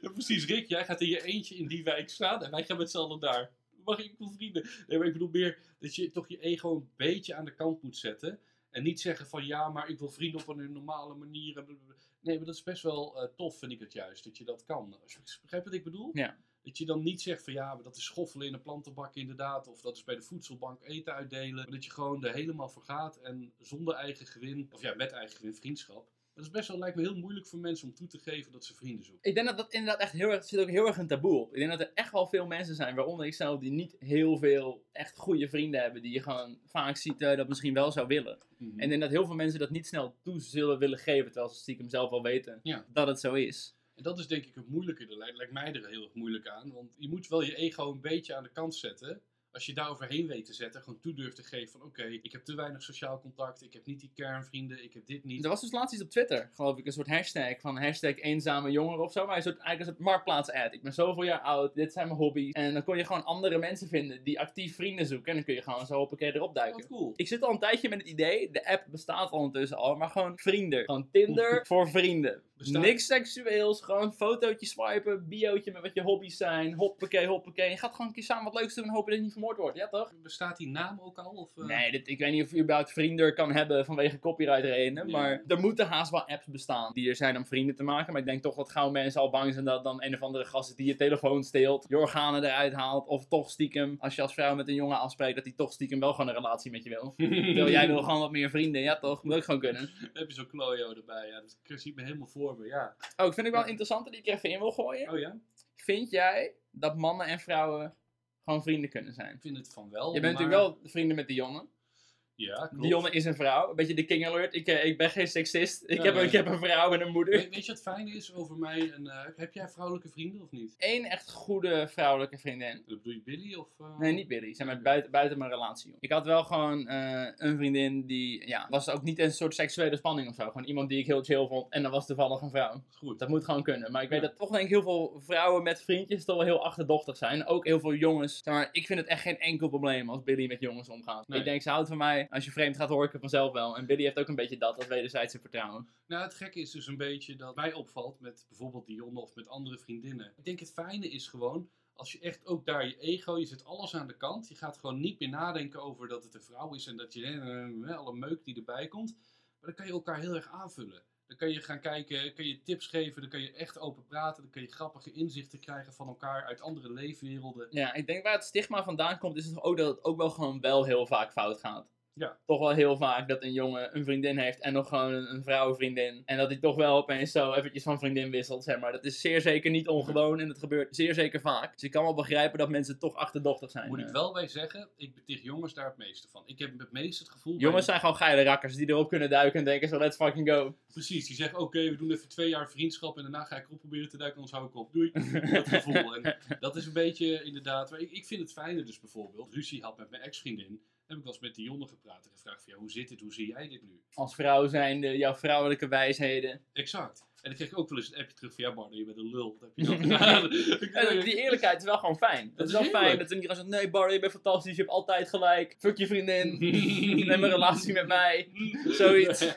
Ja, precies, Rick, jij gaat in je eentje in die wijk staan en wij gaan met z'n allen daar. Mag ik vrienden? Nee, maar ik bedoel meer dat je toch je ego een beetje aan de kant moet zetten. En niet zeggen van ja, maar ik wil vrienden op een normale manier. Nee, maar dat is best wel eh, tof, vind ik het juist, dat je dat kan. Als je- Begrijp je wat ik bedoel? Ja. Dat je dan niet zegt van ja, maar dat is schoffelen in een plantenbak inderdaad. Of dat is bij de voedselbank eten uitdelen. Maar dat je gewoon er helemaal voor gaat en zonder eigen gewin, of ja, met eigen gewin vriendschap. Dat is best wel, lijkt me heel moeilijk voor mensen om toe te geven dat ze vrienden zoeken. Ik denk dat dat inderdaad echt heel erg, er zit ook heel erg een taboe op. Ik denk dat er echt wel veel mensen zijn, waaronder ik zelf, die niet heel veel echt goede vrienden hebben. Die je gewoon vaak ziet eh, dat misschien wel zou willen. Mhm. En ik denk dat heel veel mensen dat niet snel toe zullen willen geven, terwijl ze stiekem zelf wel weten Ja. dat het zo is. En dat is denk ik het moeilijke. Dat lijkt, lijkt mij er heel erg moeilijk aan. Want je moet wel je ego een beetje aan de kant zetten. Als je daar overheen weet te zetten, gewoon toe durft te geven van oké, ik heb te weinig sociaal contact, ik heb niet die kernvrienden, ik heb dit niet. Er was dus laatst iets op Twitter, geloof ik, een soort hashtag van hashtag eenzame jongeren of zo. Maar een soort, eigenlijk een soort marktplaats-ad. Ik ben zoveel jaar oud, dit zijn mijn hobby's. En dan kon je gewoon andere mensen vinden die actief vrienden zoeken. En dan kun je gewoon zo hoppakee erop duiken. Wat cool. Ik zit al een tijdje met het idee, de app bestaat al ondertussen al, maar gewoon vrienden. Gewoon Tinder voor vrienden. Niks seksueels, gewoon fotootje swipen, biootje met wat je hobby's zijn, hoppakee, hoppakee. Je gaat gewoon een keer samen wat leuks doen en hopen dat je niet vermoord wordt, ja toch? Bestaat die naam ook al? Of, uh... Nee, dit, ik weet niet of je überhaupt vrienden kan hebben vanwege copyright redenen, maar er moeten haast wel apps bestaan die er zijn om vrienden te maken. Maar ik denk toch dat gauw mensen al bang zijn dat dan een of andere gast die je telefoon steelt, je organen eruit haalt, of toch stiekem, als je als vrouw met een jongen afspreekt, dat hij toch stiekem wel gewoon een relatie met je wil. Terwijl jij wil gewoon wat meer vrienden, ja toch? Moet ook gewoon kunnen. Dan heb je zo'n klojo erbij, ja. Dat ziet me helemaal voor ja. Oh, ik vind ik wel interessant die ik even in wil gooien. Oh ja? Vind jij dat mannen en vrouwen gewoon vrienden kunnen zijn? Ik vind het van wel. Je bent natuurlijk wel vrienden met de jongen. Ja, klopt. Dionne is een vrouw. Een beetje de king alert. Ik, eh, ik ben geen seksist. Ik, heb, ik heb een vrouw en een moeder. Weet, weet je wat fijn is over mij? En, uh, heb jij vrouwelijke vrienden of niet? Eén echt goede vrouwelijke vriendin. Dat bedoel je Billy? Of, uh... Nee, niet Billy. Zijn buiten, buiten mijn relatie. Ik had wel gewoon een vriendin die, ja, was ook niet een soort seksuele spanning of zo. Gewoon iemand die ik heel chill vond. En dan was toevallig een vrouw. Goed. Dat moet gewoon kunnen. Maar ik weet dat toch denk ik heel veel vrouwen met vriendjes toch wel heel achterdochtig zijn. Ook heel veel jongens. Zeg maar, ik vind het echt geen enkel probleem als Billy met jongens omgaat. Nee. Ik denk, ze houdt van mij. Als je vreemd gaat horen vanzelf wel. En Billy heeft ook een beetje dat, dat wederzijdse vertrouwen. Nou, het gekke is dus een beetje dat mij opvalt met bijvoorbeeld Dionne of met andere vriendinnen. Ik denk het fijne is gewoon, als je echt ook daar je ego, je zet alles aan de kant. Je gaat gewoon niet meer nadenken over dat het een vrouw is en dat je eh, alle meuk die erbij komt. Maar dan kan je elkaar heel erg aanvullen. Dan kan je gaan kijken, kan je tips geven, dan kan je echt open praten, dan kan je grappige inzichten krijgen van elkaar uit andere leefwerelden. Ja, ik denk waar het stigma vandaan komt, is het ook dat het ook wel gewoon wel heel vaak fout gaat. Ja. Toch wel heel vaak dat een jongen een vriendin heeft en nog gewoon een, een vrouwenvriendin. En dat hij toch wel opeens zo eventjes van vriendin wisselt, zeg maar. Dat is zeer zeker niet ongewoon en het gebeurt zeer zeker vaak. Dus ik kan wel begrijpen dat mensen toch achterdochtig zijn. Moet ik eh. wel bij zeggen, ik beticht jongens daar het meeste van. Ik heb het meest het gevoel... Jongens zijn gewoon geile rakkers die erop kunnen duiken en denken zo, let's fucking go. Precies, die zeggen, oké, we doen even twee jaar vriendschap en daarna ga ik erop proberen te duiken, anders hou ik op. Doei. dat gevoel. En dat is een beetje inderdaad... Ik, ik vind het fijne dus bijvoorbeeld, ruzie had met mijn ex-vriendin heb ik wel eens met Dionne gepraat en gevraagd van, ja, hoe zit dit, hoe zie jij dit nu? Als vrouw zijnde, jouw vrouwelijke wijsheden. Exact. En dan kreeg ik ook wel eens een appje terug van, ja Bardo, je bent een lul. Dat heb je dan gedaan. die eerlijkheid is wel gewoon fijn. Dat, is wel fijn dat ze niet gaan zeggen, nee Bardo, je bent fantastisch, je hebt altijd gelijk. Fuck je vriendin, neem een relatie met mij. Zoiets.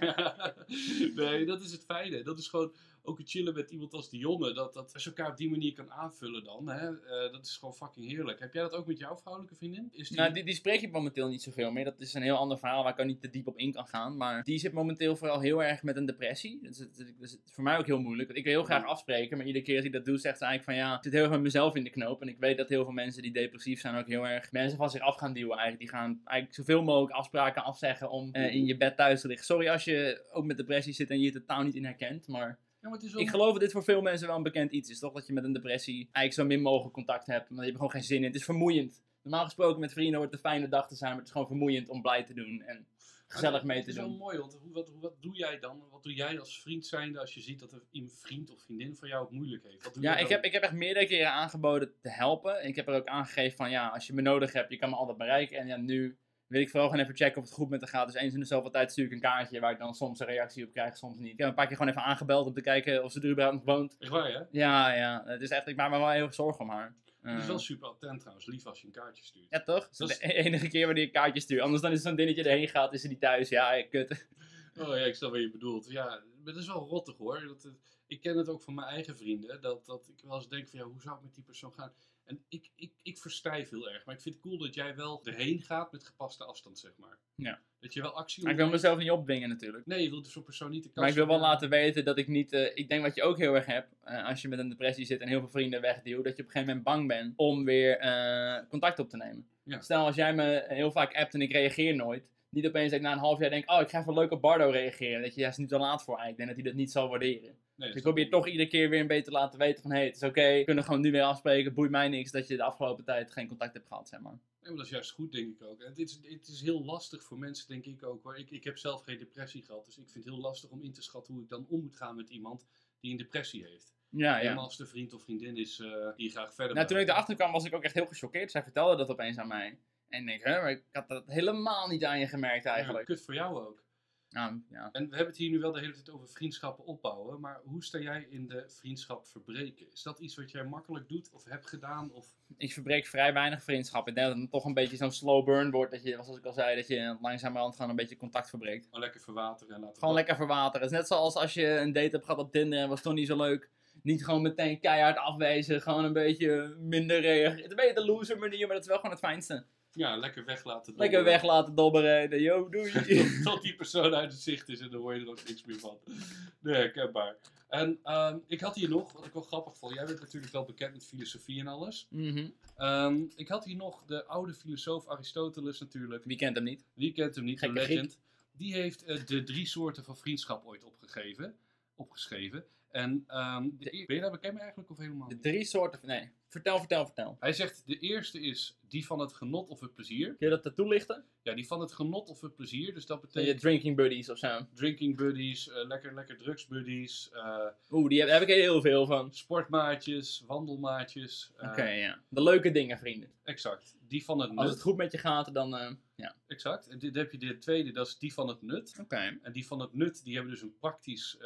nee, dat is het fijne. Dat is gewoon ook het chillen met iemand als Dionne. Dat, dat als je elkaar op die manier kan aanvullen dan. Hè, uh, dat is gewoon fucking heerlijk. Heb jij dat ook met jouw vrouwelijke vriendin? Is die... Nou, die, die spreek ik momenteel niet zoveel meer. Dat is een heel ander verhaal waar ik ook niet te diep op in kan gaan. Maar die zit momenteel vooral heel erg met een depressie. Dat is, dat is voor mij ook heel moeilijk. Ik wil heel graag afspreken, maar iedere keer als ik dat doe, zegt ze eigenlijk van ja, ik zit heel erg met mezelf in de knoop. En ik weet dat heel veel mensen die depressief zijn ook heel erg mensen van zich af gaan duwen eigenlijk. Die gaan eigenlijk zoveel mogelijk afspraken afzeggen om uh, in je bed thuis te liggen. Sorry als je ook met depressie zit en je het totaal niet in herkent, maar ik geloof dat dit voor veel mensen wel een bekend iets is, toch? Dat je met een depressie eigenlijk zo min mogelijk contact hebt. Want je hebt gewoon geen zin in. Het is vermoeiend. Normaal gesproken met vrienden wordt het een fijne dag te zijn, maar het is gewoon vermoeiend om blij te doen en gezellig mee te doen. Het is wel mooi, want hoe, wat, wat doe jij dan? Wat doe jij als vriend zijnde als je ziet dat een vriend of vriendin van jou het moeilijk heeft? Wat doe ja, ik heb, ik heb echt meerdere keren aangeboden te helpen. Ik heb er ook aangegeven van ja, als je me nodig hebt, je kan me altijd bereiken. En ja, nu wil ik vooral gewoon even checken of het goed met haar gaat. Dus eens in de zoveel tijd stuur ik een kaartje waar ik dan soms een reactie op krijg, soms niet. Ik heb een paar keer gewoon even aangebeld om te kijken of ze er überhaupt nog woont. Echt waar, ja? Ja, ja. Het is echt, ik maak me wel heel zorgen om haar. Het is wel super attent trouwens, lief als je een kaartje stuurt. Ja, toch? Dat is de enige keer wanneer ik een kaartje stuur. Anders dan is zo'n dingetje erheen gaat, is ze niet thuis. Ja, kut. Oh ja, ik snap wat je bedoelt. Ja, het is wel rottig hoor. Dat, ik ken het ook van mijn eigen vrienden. Dat, dat ik wel eens denk van ja, hoe zou het met die persoon gaan? En ik, ik, ik verstijf heel erg. Maar ik vind het cool dat jij wel erheen gaat met gepaste afstand, zeg maar. Ja. Dat je wel actie Maar ik wil mezelf niet opdwingen natuurlijk. Nee, je wilt zo'n persoon niet de kast Maar ik wil wel laten weten dat ik niet... Uh, ik denk wat je ook heel erg hebt, uh, als je met een depressie zit en heel veel vrienden wegduwt, dat je op een gegeven moment bang bent om weer uh, contact op te nemen. Ja. Stel als jij me heel vaak appt en ik reageer nooit, niet opeens dat ik na een half jaar denk, oh ik ga even leuk op Bardo reageren. Dat je juist niet te laat voor eigenlijk. Ik denk dat hij dat niet zal waarderen. Nee, dus ik probeer toch iedere keer weer een beetje te laten weten van, hé, hey, het is oké, okay, we kunnen gewoon nu weer afspreken, boeit mij niks dat je de afgelopen tijd geen contact hebt gehad, zeg maar. Nee, maar dat is juist goed, denk ik ook. En het is, het is heel lastig voor mensen, denk ik ook hoor. Ik, ik heb zelf geen depressie gehad, dus ik vind het heel lastig om in te schatten hoe ik dan om moet gaan met iemand die een depressie heeft. Ja, ja. Maar als de vriend of vriendin is uh, die graag verder Nou, toen ik erachter kwam was ik ook echt heel gechoqueerd. Zij vertelde dat opeens aan mij. En ik denk, hè, maar ik had dat helemaal niet aan je gemerkt eigenlijk. Ja, kut voor jou ook. Nou, ja. En we hebben het hier nu wel de hele tijd over vriendschappen opbouwen. Maar hoe sta jij in de vriendschap verbreken? Is dat iets wat jij makkelijk doet of hebt gedaan? Of... Ik verbreek vrij weinig vriendschap. Ik denk dat het toch een beetje zo'n slow burn wordt. Dat je, zoals ik al zei, dat je langzamerhand gewoon een beetje contact verbreekt. Gewoon lekker verwateren. En laten gewoon lekker verwateren. Het is net zoals als je een date hebt gehad op Tinder en was toch niet zo leuk niet gewoon meteen keihard afwezen. Gewoon een beetje minder reageren. Het is een beetje de loser manier, maar dat is wel gewoon het fijnste. Ja, lekker weg laten dobberen. Lekker weg laten dobberen. Yo, doei. tot, tot, die persoon uit het zicht is en dan hoor je er ook niks meer van. Nee, herkenbaar. En um, ik had hier nog, wat ik wel grappig vond. Jij bent natuurlijk wel bekend met filosofie en alles. Mm um, ik had hier nog de oude filosoof Aristoteles natuurlijk. Wie kent hem niet? Wie kent hem niet? Gekke de legend. Die heeft uh, de drie soorten van vriendschap ooit opgegeven, opgeschreven. En um, de, ben je daar bekend mee eigenlijk of helemaal De drie soorten, nee. Vertel, vertel, vertel. Hij zegt, de eerste is die van het genot of het plezier. Kun je dat toelichten? Ja, die van het genot of het plezier. Dus dat betekent... Je drinking buddies of zo. Drinking buddies, uh, lekker, lekker drugs buddies. Uh, Oeh, die heb, heb, ik heel veel van. Sportmaatjes, wandelmaatjes. Uh, Oké, ja. De leuke dingen, vrienden. Exact. Die van het nut. Als het goed met je gaat, dan ja. Exact. En dan heb je de tweede, dat is die van het nut. Oké. En die van het nut, die hebben dus een praktisch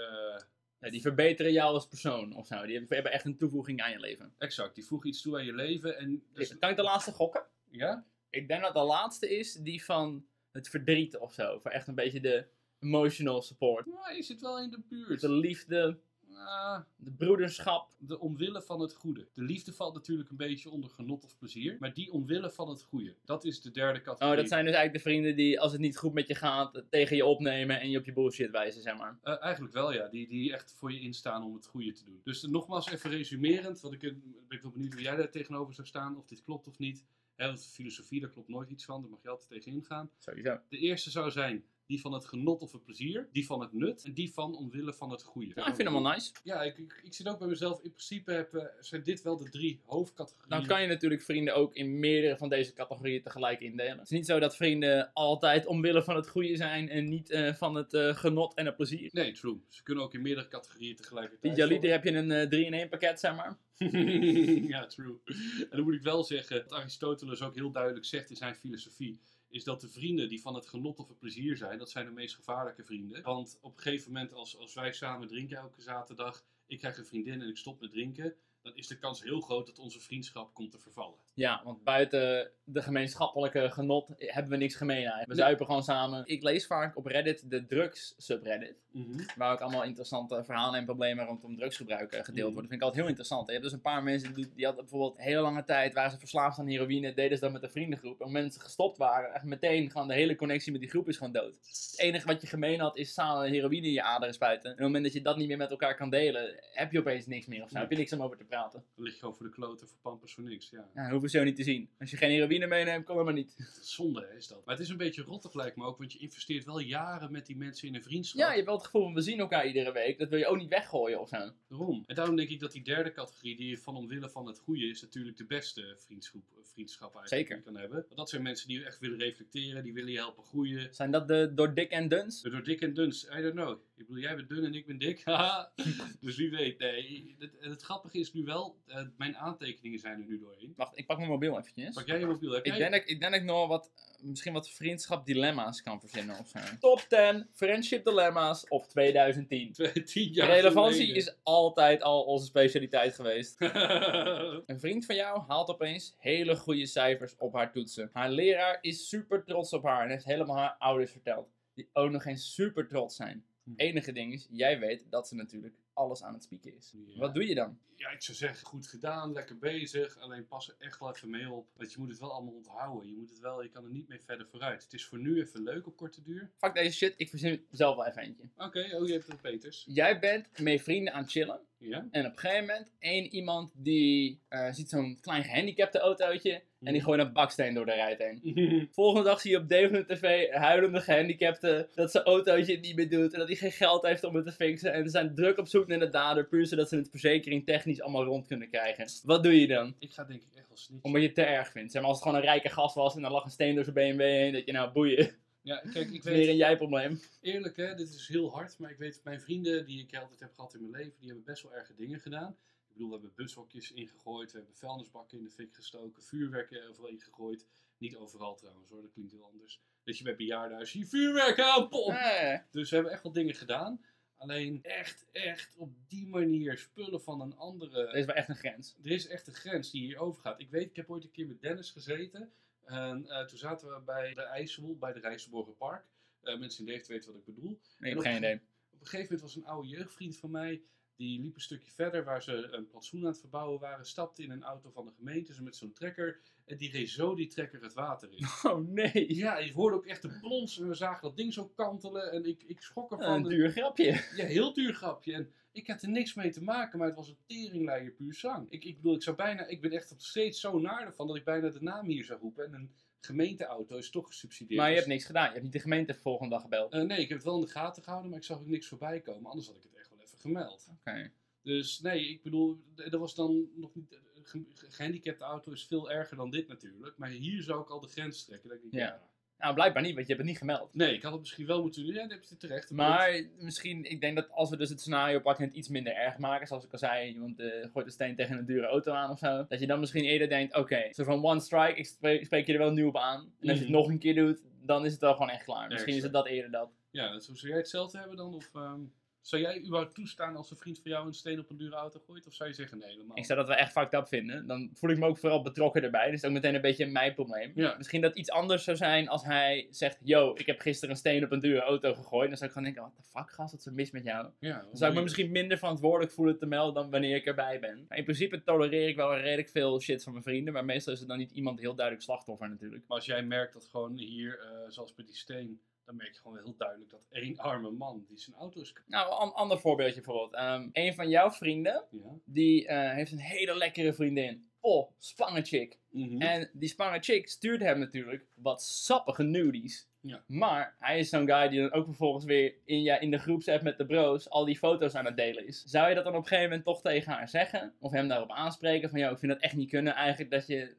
ja, die verbeteren jou als persoon of zo. Die hebben echt een toevoeging aan je leven. Exact, die voegen iets toe aan je leven. En dus... Kan ik de laatste gokken? Ja? Ik denk dat de laatste is die van het verdriet of zo. Voor echt een beetje de emotional support. Nou, je zit wel in de buurt. De liefde, Ah, de broederschap. De omwille van het goede. De liefde valt natuurlijk een beetje onder genot of plezier. Maar die omwille van het goede. Dat is de derde categorie. Oh, dat zijn dus eigenlijk de vrienden die, als het niet goed met je gaat, tegen je opnemen en je op je bullshit wijzen, zeg maar. Uh, eigenlijk wel, ja. Die, die echt voor je instaan om het goede te doen. Dus nogmaals even resumerend. Wat ik, ben ik wel benieuwd hoe jij daar tegenover zou staan. Of dit klopt of niet. Filosofie, daar klopt nooit iets van. Daar mag je altijd tegen ingaan. Sowieso. De eerste zou zijn die van het genot of het plezier, die van het nut en die van omwille van het goede. Ja, ik vind hem wel nice. Ja, ik, ik, ik, zit ook bij mezelf. In principe heb, uh, zijn dit wel de drie hoofdcategorieën. Dan kan je natuurlijk vrienden ook in meerdere van deze categorieën tegelijk indelen. Het is niet zo dat vrienden altijd omwille van het goede zijn en niet uh, van het uh, genot en het plezier. Nee, true. Ze kunnen ook in meerdere categorieën tegelijkertijd. Idealiter heb je een 3 in 1 pakket, zeg maar. ja, true. En dan moet ik wel zeggen dat Aristoteles ook heel duidelijk zegt in zijn filosofie is dat de vrienden die van het genot of het plezier zijn, dat zijn de meest gevaarlijke vrienden. Want op een gegeven moment, als, als wij samen drinken elke zaterdag, ik krijg een vriendin en ik stop met drinken, dan is de kans heel groot dat onze vriendschap komt te vervallen. Ja, want buiten de gemeenschappelijke genot hebben we niks gemeen eigenlijk. We zuipen gewoon samen. Ik lees vaak op Reddit de drugs subreddit. Mhm. Waar ook allemaal interessante verhalen en problemen rondom drugsgebruik gedeeld mhm. worden. Dat vind ik altijd heel interessant. Je hebt dus een paar mensen die, die hadden bijvoorbeeld hele lange tijd, waren ze verslaafd aan heroïne, deden ze dat met een vriendengroep. En op het moment dat ze gestopt waren, echt meteen gewoon de hele connectie met die groep is gewoon dood. Het enige wat je gemeen had is samen heroïne in je aderen spuiten. En op het moment dat je dat niet meer met elkaar kan delen, heb je opeens niks meer of zo. Heb je niks om over te praten. Dan lig je gewoon voor de kloten voor pampers voor niks, ja. ja zo niet te zien. Als je geen heroïne meeneemt, kan dat maar niet. Zonde is dat. Maar het is een beetje rottig lijkt me ook, want je investeert wel jaren met die mensen in een vriendschap. Ja, je hebt wel het gevoel van we zien elkaar iedere week. Dat wil je ook niet weggooien of zo. Daarom. En daarom denk ik dat die derde categorie, die je van omwille van het goede is, natuurlijk de beste vriendschap, vriendschap eigenlijk Zeker. kan hebben. Want dat zijn mensen die echt willen reflecteren, die willen je helpen groeien. Zijn dat de door dik en duns? De door dik en duns, I don't know. Ik bedoel, jij bent dun en ik ben dik. dus wie weet. Nee, het, het, grappige is nu wel, uh, mijn aantekeningen zijn er nu doorheen. Wacht, ik pak mijn mobiel eventjes. Pak jij je mobiel? Heb ik, denk dat, ik denk dat ik nog wat, misschien wat vriendschap dilemma's kan verzinnen of zo. Top 10 friendship dilemma's of 2010. 10 jaar Relevantie geleden. is altijd al onze specialiteit geweest. een vriend van jou haalt opeens hele goede cijfers op haar toetsen. Haar leraar is super trots op haar en heeft helemaal haar ouders verteld. Die ook nog geen super trots zijn. Hm. enige ding is, jij weet dat ze natuurlijk alles aan het spieken is. Ja. Wat doe je dan? Ja, ik zou zeggen, goed gedaan, lekker bezig. Alleen pas er echt wel even mee op. Want je moet het wel allemaal onthouden. Je, moet het wel, je kan er niet meer verder vooruit. Het is voor nu even leuk op korte duur. Fuck deze shit, ik verzin zelf wel even eentje. Oké, oh je hebt het Peters. Jij bent met vrienden aan het chillen. Ja. En op een gegeven moment, één iemand die uh, ziet zo'n klein gehandicapte autootje. En die gooit een baksteen door de rijt heen. Volgende dag zie je op Deventer TV huilende gehandicapten dat zijn autootje het niet meer doet. En dat hij geen geld heeft om het te fixen. En ze zijn druk op zoek naar de dader. Puur zodat ze het verzekering technisch allemaal rond kunnen krijgen. Wat doe je dan? Ik ga denk ik echt wel snitchen. Omdat je het te erg vindt. Zeg maar als het gewoon een rijke gast was en dan lag een steen door zijn BMW heen. Dat je nou boeien. Ja, kijk, ik weet... Meer een jij-probleem. Eerlijk hè, dit is heel hard. Maar ik weet, mijn vrienden die ik altijd heb gehad in mijn leven, die hebben best wel erge dingen gedaan. Ik bedoel, we hebben bushokjes ingegooid, we hebben vuilnisbakken in de fik gestoken, vuurwerk overal ingegooid. Niet overal trouwens hoor, dat klinkt heel anders. Dat je bij bejaardenhuizen je vuurwerk aanpompt. Eh, Dus we hebben echt wel dingen gedaan. Alleen echt, echt op die manier spullen van een andere. er is wel echt een grens. Er is echt een grens die hier overgaat. Ik weet, ik heb ooit een keer met Dennis gezeten. En eh, toen zaten we bij de IJssel, bij de Rijsselborger Park. Eh, mensen in Deventer weten wat ik bedoel. Nee, heb geen idee. Op een gegeven moment was een oude jeugdvriend van mij. Die liep een stukje verder waar ze een plantsoen aan het verbouwen waren. Stapte in een auto van de gemeente, zo met zo'n trekker. En die reed zo die trekker het water in. Oh nee. Ja, je hoorde ook echt de plons. En we zagen dat ding zo kantelen. En ik, ik schrok ervan. Een duur grapje. Ja, heel duur grapje. En ik had er niks mee te maken, maar het was een teringleier puur zang. Ik, ik bedoel, ik zou bijna, ik ben echt nog steeds zo naar ervan dat ik bijna de naam hier zou roepen. En een gemeenteauto is toch gesubsidieerd. Maar je Dus- hebt niks gedaan. Je hebt niet de gemeente de volgende dag gebeld. Eh, nee, ik heb het wel in de gaten gehouden, maar ik zag ook niks voorbij komen. Anders had ik het echt wel even gemeld. Oké. Dus nee, ik bedoel, er was dan nog niet. Gehandicapte auto is veel erger dan dit natuurlijk. Maar hier zou ik al de grens trekken. Ik Ja. ja. Nou, blijkbaar niet, want je hebt het niet gemeld. Nee, ik had het misschien wel moeten doen. Ja, dan heb je het terecht. Maar misschien, ik denk dat als we dus het scenario pakken en het iets minder erg maken, zoals ik al zei, iemand eh, gooit een steen tegen een dure auto aan of zo, dat je dan misschien eerder denkt, oké, zo van one strike, ik spreek, spreek je er wel nieuw op aan. En als je het Mhm. nog een keer doet, dan is het wel gewoon echt klaar. Misschien is het dat eerder dat. Ja, dat- zou jij hetzelfde hebben dan? Of ehm, zou jij überhaupt toestaan als een vriend van jou een steen op een dure auto gooit? Of zou je zeggen nee, helemaal? Ik zou dat wel echt fucked up vinden. Dan voel ik me ook vooral betrokken erbij. Dus ook meteen een beetje mijn probleem. Ja. Misschien dat iets anders zou zijn als hij zegt: Yo, ik heb gisteren een steen op een dure auto gegooid. Dan zou ik gewoon denken: What the fuck, gast, wat is mis met jou? Ja, Dan zou ik me misschien minder verantwoordelijk voelen te melden dan wanneer ik erbij ben. Maar in principe tolereer ik wel redelijk veel shit van mijn vrienden. Maar meestal is het dan niet iemand heel duidelijk slachtoffer natuurlijk. Maar als jij merkt dat gewoon hier, eh, zoals bij die steen, dan merk je gewoon heel duidelijk dat één arme man die zijn auto is. Nou, een ander voorbeeldje bijvoorbeeld. Ehm een van jouw vrienden, Ja. die eh, heeft een hele lekkere vriendin. Oh, spange chick. Mhm. En die spange chick stuurt hem natuurlijk wat sappige nudies. Ja. Maar hij is zo'n guy die dan ook vervolgens weer in, ja, in de groepsapp met de bros al die foto's aan het delen is. Zou je dat dan op een gegeven moment toch tegen haar zeggen? Of hem daarop aanspreken van, ja, ik vind dat echt niet kunnen eigenlijk dat je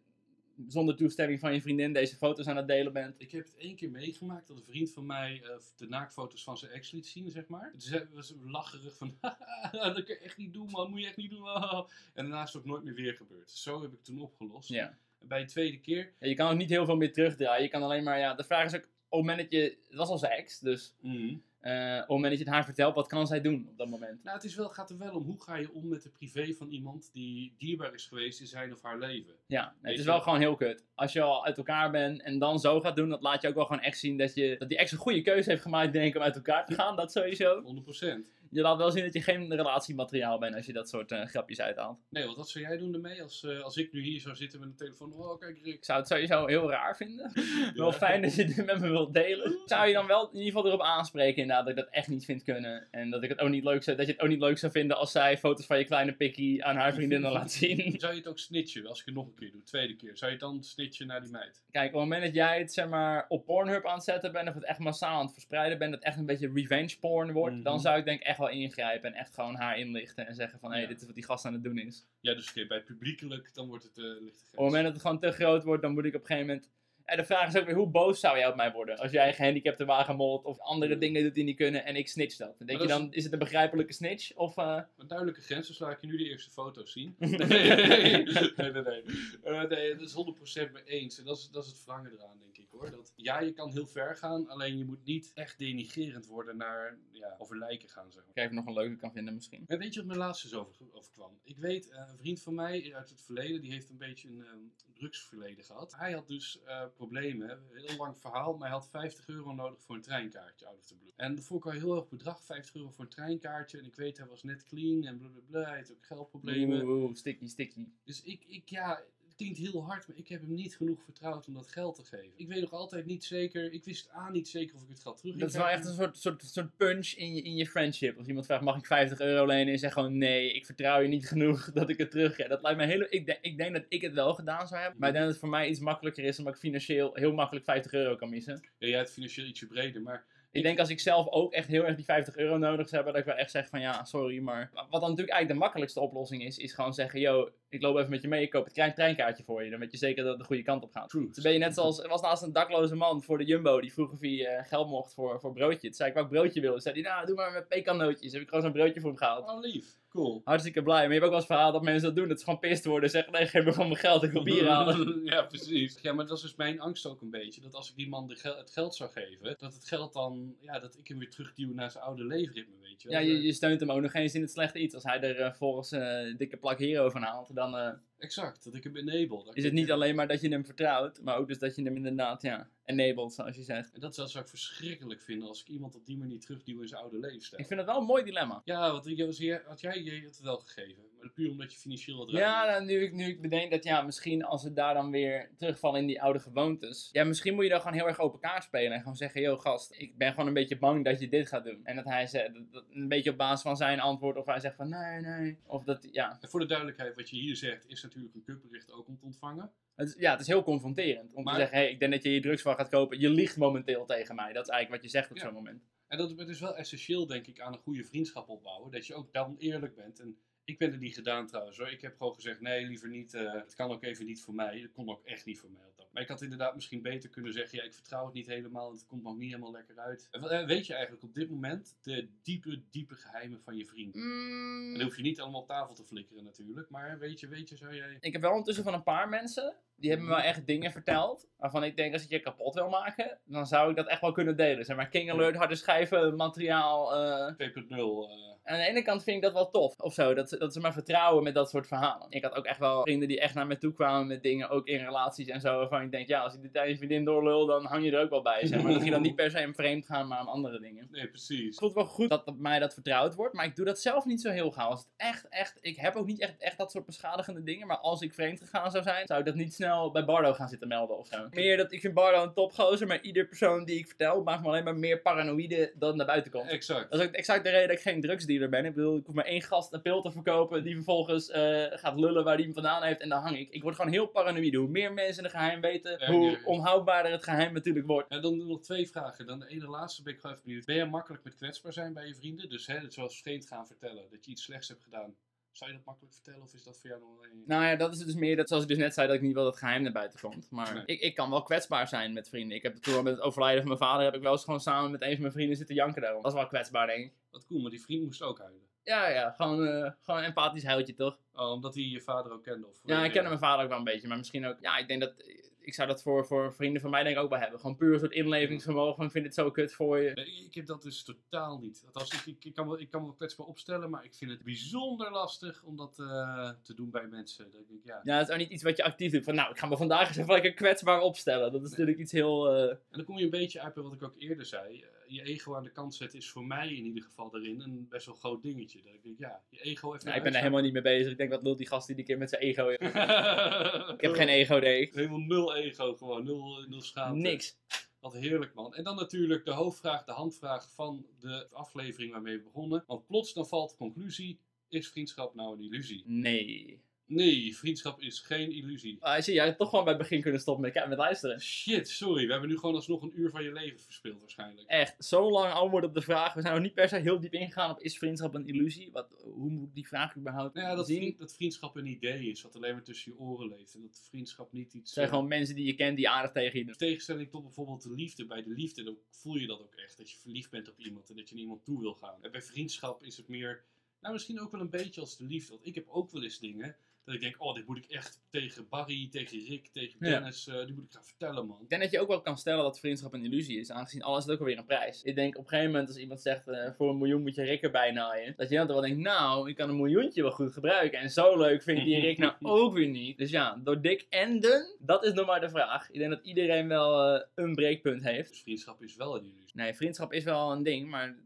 zonder toestemming van je vriendin deze foto's aan het delen bent. Ik heb het één keer meegemaakt dat een vriend van mij eh, de naaktfoto's van zijn ex liet zien, zeg maar. Dus hij was lacherig van, dat kan je echt niet doen man, moet je echt niet doen. En daarna is het ook nooit meer weer gebeurd. Zo heb ik het toen opgelost. Ja. Bij de tweede keer, Ja, je kan ook niet heel veel meer terugdraaien. Je kan alleen maar, ja, de vraag is ook, op het moment dat je, het was al zijn ex, dus Mhm. Eh, op het moment dat je het haar vertelt, wat kan zij doen op dat moment? nou het is wel, gaat er wel om, hoe ga je om met de privé van iemand die dierbaar is geweest in zijn of haar leven. Ja, nee, het is wel gewoon heel kut. Als je al uit elkaar bent en dan zo gaat doen, dat laat je ook wel gewoon echt zien dat, je, dat die ex een goede keuze heeft gemaakt, denk ik, om uit elkaar te gaan. Dat sowieso. 100%. Je laat wel zien dat je geen relatiemateriaal bent als je dat soort eh, grapjes uithaalt. Nee, want wat zou jij doen ermee als, eh, als ik nu hier zou zitten met een telefoon? Oh, kijk Rick. Ik zou het sowieso heel raar vinden. Wel fijn dat je dit met me wilt delen. Zou je dan wel in ieder geval erop aanspreken inderdaad dat ik dat echt niet vind kunnen. En dat, ik het ook niet leuk zou, dat je het ook niet leuk zou vinden als zij foto's van je kleine pikkie aan haar vriendinnen laat zien. Zou je het ook snitchen als ik het nog een keer doe, tweede keer? Zou je het dan snitchen naar die meid? Kijk, op het moment dat jij het zeg maar op Pornhub aan het zetten bent of het echt massaal aan het verspreiden bent, dat het echt een beetje revenge porn wordt, Mhm. dan zou ik denk echt wel ingrijpen en echt gewoon haar inlichten en zeggen van hé, Ja. dit is wat die gast aan het doen is. Ja, dus oké, bij publiekelijk, dan wordt het lichte grens. Op het moment dat het gewoon te groot wordt, dan moet ik op een gegeven moment... En de vraag is ook weer, hoe boos zou jij op mij worden? Als jij gehandicapte wagen molt of andere dingen doet die niet kunnen en ik snitch dat. Dan denk je is- dan, is het een begrijpelijke snitch? Of, eh, Een duidelijke grens, dus laat ik je nu de eerste foto's zien. nee, nee, nee. nee, nee. Eh, nee, dat is 100% mee eens. En dat is, dat is het verhangen eraan, denk ik hoor. Dat, ja, je kan heel ver gaan, alleen je moet niet echt denigerend worden naar ja, over lijken gaan, zeg maar. kijk of nog een leuke kan vinden misschien. En weet je wat mijn laatste is over, overkwam? Ik weet, eh, een vriend van mij uit het verleden, die heeft een beetje een ehm, drugsverleden gehad. Hij had dus eh, problemen, een heel lang verhaal, maar hij had 50 euro nodig voor een treinkaartje, out of the blue. En dat vond ik al heel hoog bedrag, 50 euro voor een treinkaartje. En ik weet, hij was net clean en blablabla, hij had ook geldproblemen. Oeh, sticky, sticky. Dus ik, ik, ja, klinkt heel hard, maar ik heb hem niet genoeg vertrouwd om dat geld te geven. Ik weet nog altijd niet zeker, ik wist A niet zeker of ik het geld terug Dat is wel echt een soort, soort, soort punch in je, in je friendship. Als iemand vraagt, mag ik 50 euro lenen? En je zegt gewoon, nee, ik vertrouw je niet genoeg dat ik het teruggeef. Dat lijkt me heel... Ik, denk- ik denk dat ik het wel gedaan zou hebben. Maar ik denk dat het voor mij iets makkelijker is, omdat ik financieel heel makkelijk 50 euro kan missen. Ja, jij hebt financieel ietsje breder, maar Ik denk als ik zelf ook echt heel erg die 50 euro nodig zou hebben, dat ik wel echt zeg van ja, sorry, maar... Wat dan natuurlijk eigenlijk de makkelijkste oplossing is, is gewoon zeggen, yo, ik loop even met je mee, ik koop het klein treinkaartje voor je. Dan weet je zeker dat het de goede kant op gaat. True. Toen ben je net zoals, er was naast een dakloze man voor de Jumbo, die vroeg of hij eh, geld mocht voor, voor broodje. Toen zei ik, welk broodje wil. Toen zei hij, nou, doe maar met pekannootjes. Heb ik gewoon zo'n broodje voor hem gehaald. Oh, lief. Cool. Hartstikke blij. Maar je hebt ook wel eens verhaal dat mensen dat doen. Dat ze gewoon pist worden en zeggen, nee, geef me gewoon mijn geld, ik wil bier halen. ja, precies. Ja, maar dat is dus mijn angst ook een beetje. Dat als ik die man de gel het geld zou geven, dat het geld dan, ja, dat ik hem weer terugduw naar zijn oude leefritme, weet je wel. Ja, je, je steunt hem ook nog eens in het slechte iets. Als hij er uh, volgens uh, dikke plak hierover haalt, dan... Exact, dat ik hem enable. Is het niet alleen maar dat je hem vertrouwt, maar ook dus dat je hem inderdaad, ja, enabled, zoals je zegt. En dat zou, ik verschrikkelijk vinden als ik iemand op die manier terugduw in zijn oude leefstijl. Ik vind het wel een mooi dilemma. Ja, want had jij, had jij het wel gegeven. Maar puur omdat je financieel wat Ja, nou, nu, ik, nu ik bedenk dat ja, misschien als we daar dan weer terugvallen in die oude gewoontes. Ja, misschien moet je dan gewoon heel erg open kaart spelen. En gewoon zeggen, yo gast, ik ben gewoon een beetje bang dat je dit gaat doen. En dat hij zegt, dat, een beetje op basis van zijn antwoord. Of hij zegt van, nee, nee. Of dat, ja. En voor de duidelijkheid, wat je hier zegt, is natuurlijk een kutbericht ook om te ontvangen. Het is, ja, het is heel confronterend. Om te zeggen, hé, hey, ik denk dat je je drugs van gaat kopen. Je liegt momenteel tegen mij. Dat is eigenlijk wat je zegt op zo'n moment. En dat het is wel essentieel, denk ik, aan een goede vriendschap opbouwen. Dat je ook dan eerlijk bent. En ik ben er niet gedaan trouwens hoor. Ik heb gewoon gezegd, nee, liever niet. Uh, het kan ook even niet voor mij. Het kon ook echt niet voor mij Maar ik had inderdaad misschien beter kunnen zeggen, ja, ik vertrouw het niet helemaal. Het komt nog niet helemaal lekker uit. Uh, weet je eigenlijk op dit moment de diepe, diepe geheimen van je vriend? Mm. En dan hoef je niet allemaal op tafel te flikkeren natuurlijk. Maar weet je, weet je, zou jij... Ik heb wel ondertussen van een paar mensen die hebben me wel echt dingen verteld. Waarvan ik denk, als ik je kapot wil maken, dan zou ik dat echt wel kunnen delen. Zeg maar King Alert, harde schijven, materiaal. Uh... 2.0. Uh... Aan de ene kant vind ik dat wel tof, of zo. Dat, dat ze maar vertrouwen met dat soort verhalen. Ik had ook echt wel vrienden die echt naar me toe kwamen met dingen, ook in relaties en zo. Waarvan ik denk, ja, als ik de tijd je vriendin doorlul, dan hang je er ook wel bij. Zeg maar dat je dan niet per se in vreemd gaan, maar aan andere dingen. Nee, precies. Het voelt wel goed dat mij dat vertrouwd wordt, maar ik doe dat zelf niet zo heel gauw. Als het echt, echt, ik heb ook niet echt, echt dat soort beschadigende dingen, maar als ik vreemd gegaan zou zijn, zou ik dat niet snel bij Bardo gaan zitten melden of zo. Meer dat ik vind Bardo een topgozer, maar ieder persoon die ik vertel maakt me alleen maar meer paranoïde dan naar buiten komt. Exact. Dat is ook exact de reden dat ik geen drugsdealer ben. Ik bedoel, ik hoef maar één gast een pil te verkopen die vervolgens uh, gaat lullen waar hij hem vandaan heeft en dan hang ik. Ik word gewoon heel paranoïde. Hoe meer mensen een geheim weten, hoe onhoudbaarder het geheim natuurlijk wordt. En dan nog twee vragen. Dan de ene laatste ben ik gewoon even benieuwd. Ben je makkelijk met kwetsbaar zijn bij je vrienden? Dus hè, zoals vreemd gaan vertellen, dat je iets slechts hebt gedaan. Zou je dat makkelijk vertellen of is dat voor jou nog een... Nou ja, dat is dus meer, dat, zoals ik dus net zei, dat ik niet wil dat geheim naar buiten komt. Maar ik, ik kan wel kwetsbaar zijn met vrienden. Ik heb toen met het overlijden van mijn vader, heb ik wel eens gewoon samen met een van mijn vrienden zitten janken daarom. Dat is wel kwetsbaar, denk ik. Wat cool, maar die vriend moest ook huilen. Ja, ja, gewoon, uh, gewoon een empathisch huiltje, toch? Oh, omdat hij je vader ook kende? Of, ja, ik kende mijn vader ook wel een beetje, maar misschien ook... Ja, ik denk dat ik zou dat voor, voor vrienden van mij denk ik ook wel hebben. Gewoon puur een soort inlevingsvermogen van ik vind het zo kut voor je. Nee, ik heb dat dus totaal niet. Althans, ik, ik, ik, kan wel, ik kan wel kwetsbaar opstellen, maar ik vind het bijzonder lastig om dat uh, te doen bij mensen. Dat ik, ja. ja, het is ook niet iets wat je actief doet. Van nou, ik ga me vandaag eens even lekker kwetsbaar opstellen. Dat is natuurlijk iets heel... Uh... En dan kom je een beetje uit bij wat ik ook eerder zei. Je ego aan de kant zetten is voor mij in ieder geval daarin een best wel groot dingetje. Dat ik denk, ja, je ego even... Ja, ik ben er helemaal niet mee bezig. Ik denk, wat lult die gast die een keer met zijn ego... ik heb geen ego, nee. Helemaal nul ego gewoon, nul, nul schaamte. Niks. Wat heerlijk man. En dan natuurlijk de hoofdvraag, de handvraag van de aflevering waarmee we begonnen. Want plots dan valt de conclusie, is vriendschap nou een illusie? Nee. Nee, vriendschap is geen illusie. Ah, zie, jij had toch gewoon bij het begin kunnen stoppen met, met luisteren. Shit, sorry. We hebben nu gewoon alsnog een uur van je leven verspeeld waarschijnlijk. Echt, zo lang antwoord op de vraag. We zijn nog niet per se heel diep ingegaan op is vriendschap een illusie? Wat, hoe moet ik die vraag überhaupt nou ja, dat zien? dat vriendschap een idee is, wat alleen maar tussen je oren leeft. En dat vriendschap niet iets... Het zijn gewoon mensen die je kent die aardig tegen je doen. In tegenstelling tot bijvoorbeeld de liefde. Bij de liefde dan voel je dat ook echt. Dat je verliefd bent op iemand en dat je naar iemand toe wil gaan. En bij vriendschap is het meer... Nou, misschien ook wel een beetje als de liefde. Want ik heb ook wel eens dingen dat ik denk, oh, dit moet ik echt tegen Barry, tegen Rick, tegen Dennis, ja. uh, die moet ik gaan vertellen, man. Ik denk dat je ook wel kan stellen dat vriendschap een illusie is, aangezien alles het ook alweer een prijs. Ik denk op een gegeven moment als iemand zegt, uh, voor een miljoen moet je Rick erbij naaien, dat je dan toch wel denkt, nou, ik kan een miljoentje wel goed gebruiken. En zo leuk vind ik die Rick nou ook weer niet. Dus ja, door dik en dun, dat is nog maar de vraag. Ik denk dat iedereen wel uh, een breekpunt heeft. Dus vriendschap is wel een illusie. Nee, vriendschap is wel een ding, maar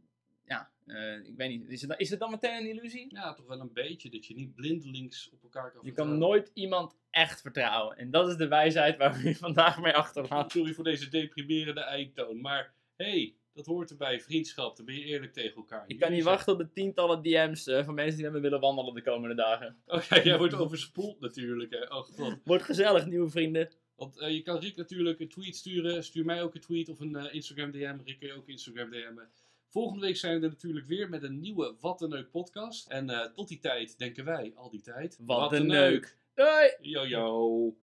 uh, ik weet niet. Is het, is het dan meteen een illusie? Ja, toch wel een beetje. Dat je niet blindelings op elkaar kan Je kan nooit iemand echt vertrouwen. En dat is de wijsheid waar we je vandaag mee achterlaten. Sorry voor deze deprimerende eindtoon. Maar hey, dat hoort erbij. Vriendschap. Dan ben je eerlijk tegen elkaar. Ik kan niet wachten op de tientallen DM's uh, van mensen die met me willen wandelen de komende dagen. Oké, okay, jij wordt overspoeld natuurlijk. Hè. Oh, God. Wordt gezellig, nieuwe vrienden. Want uh, je kan Rick natuurlijk een tweet sturen. Stuur mij ook een tweet of een Instagram DM. Rick kan je ook Instagram DM'en. Volgende week zijn we er natuurlijk weer met een nieuwe Wat een Neuk podcast. En uh, tot die tijd denken wij, al die tijd... Wat, een Neuk. Doei! Yo yo!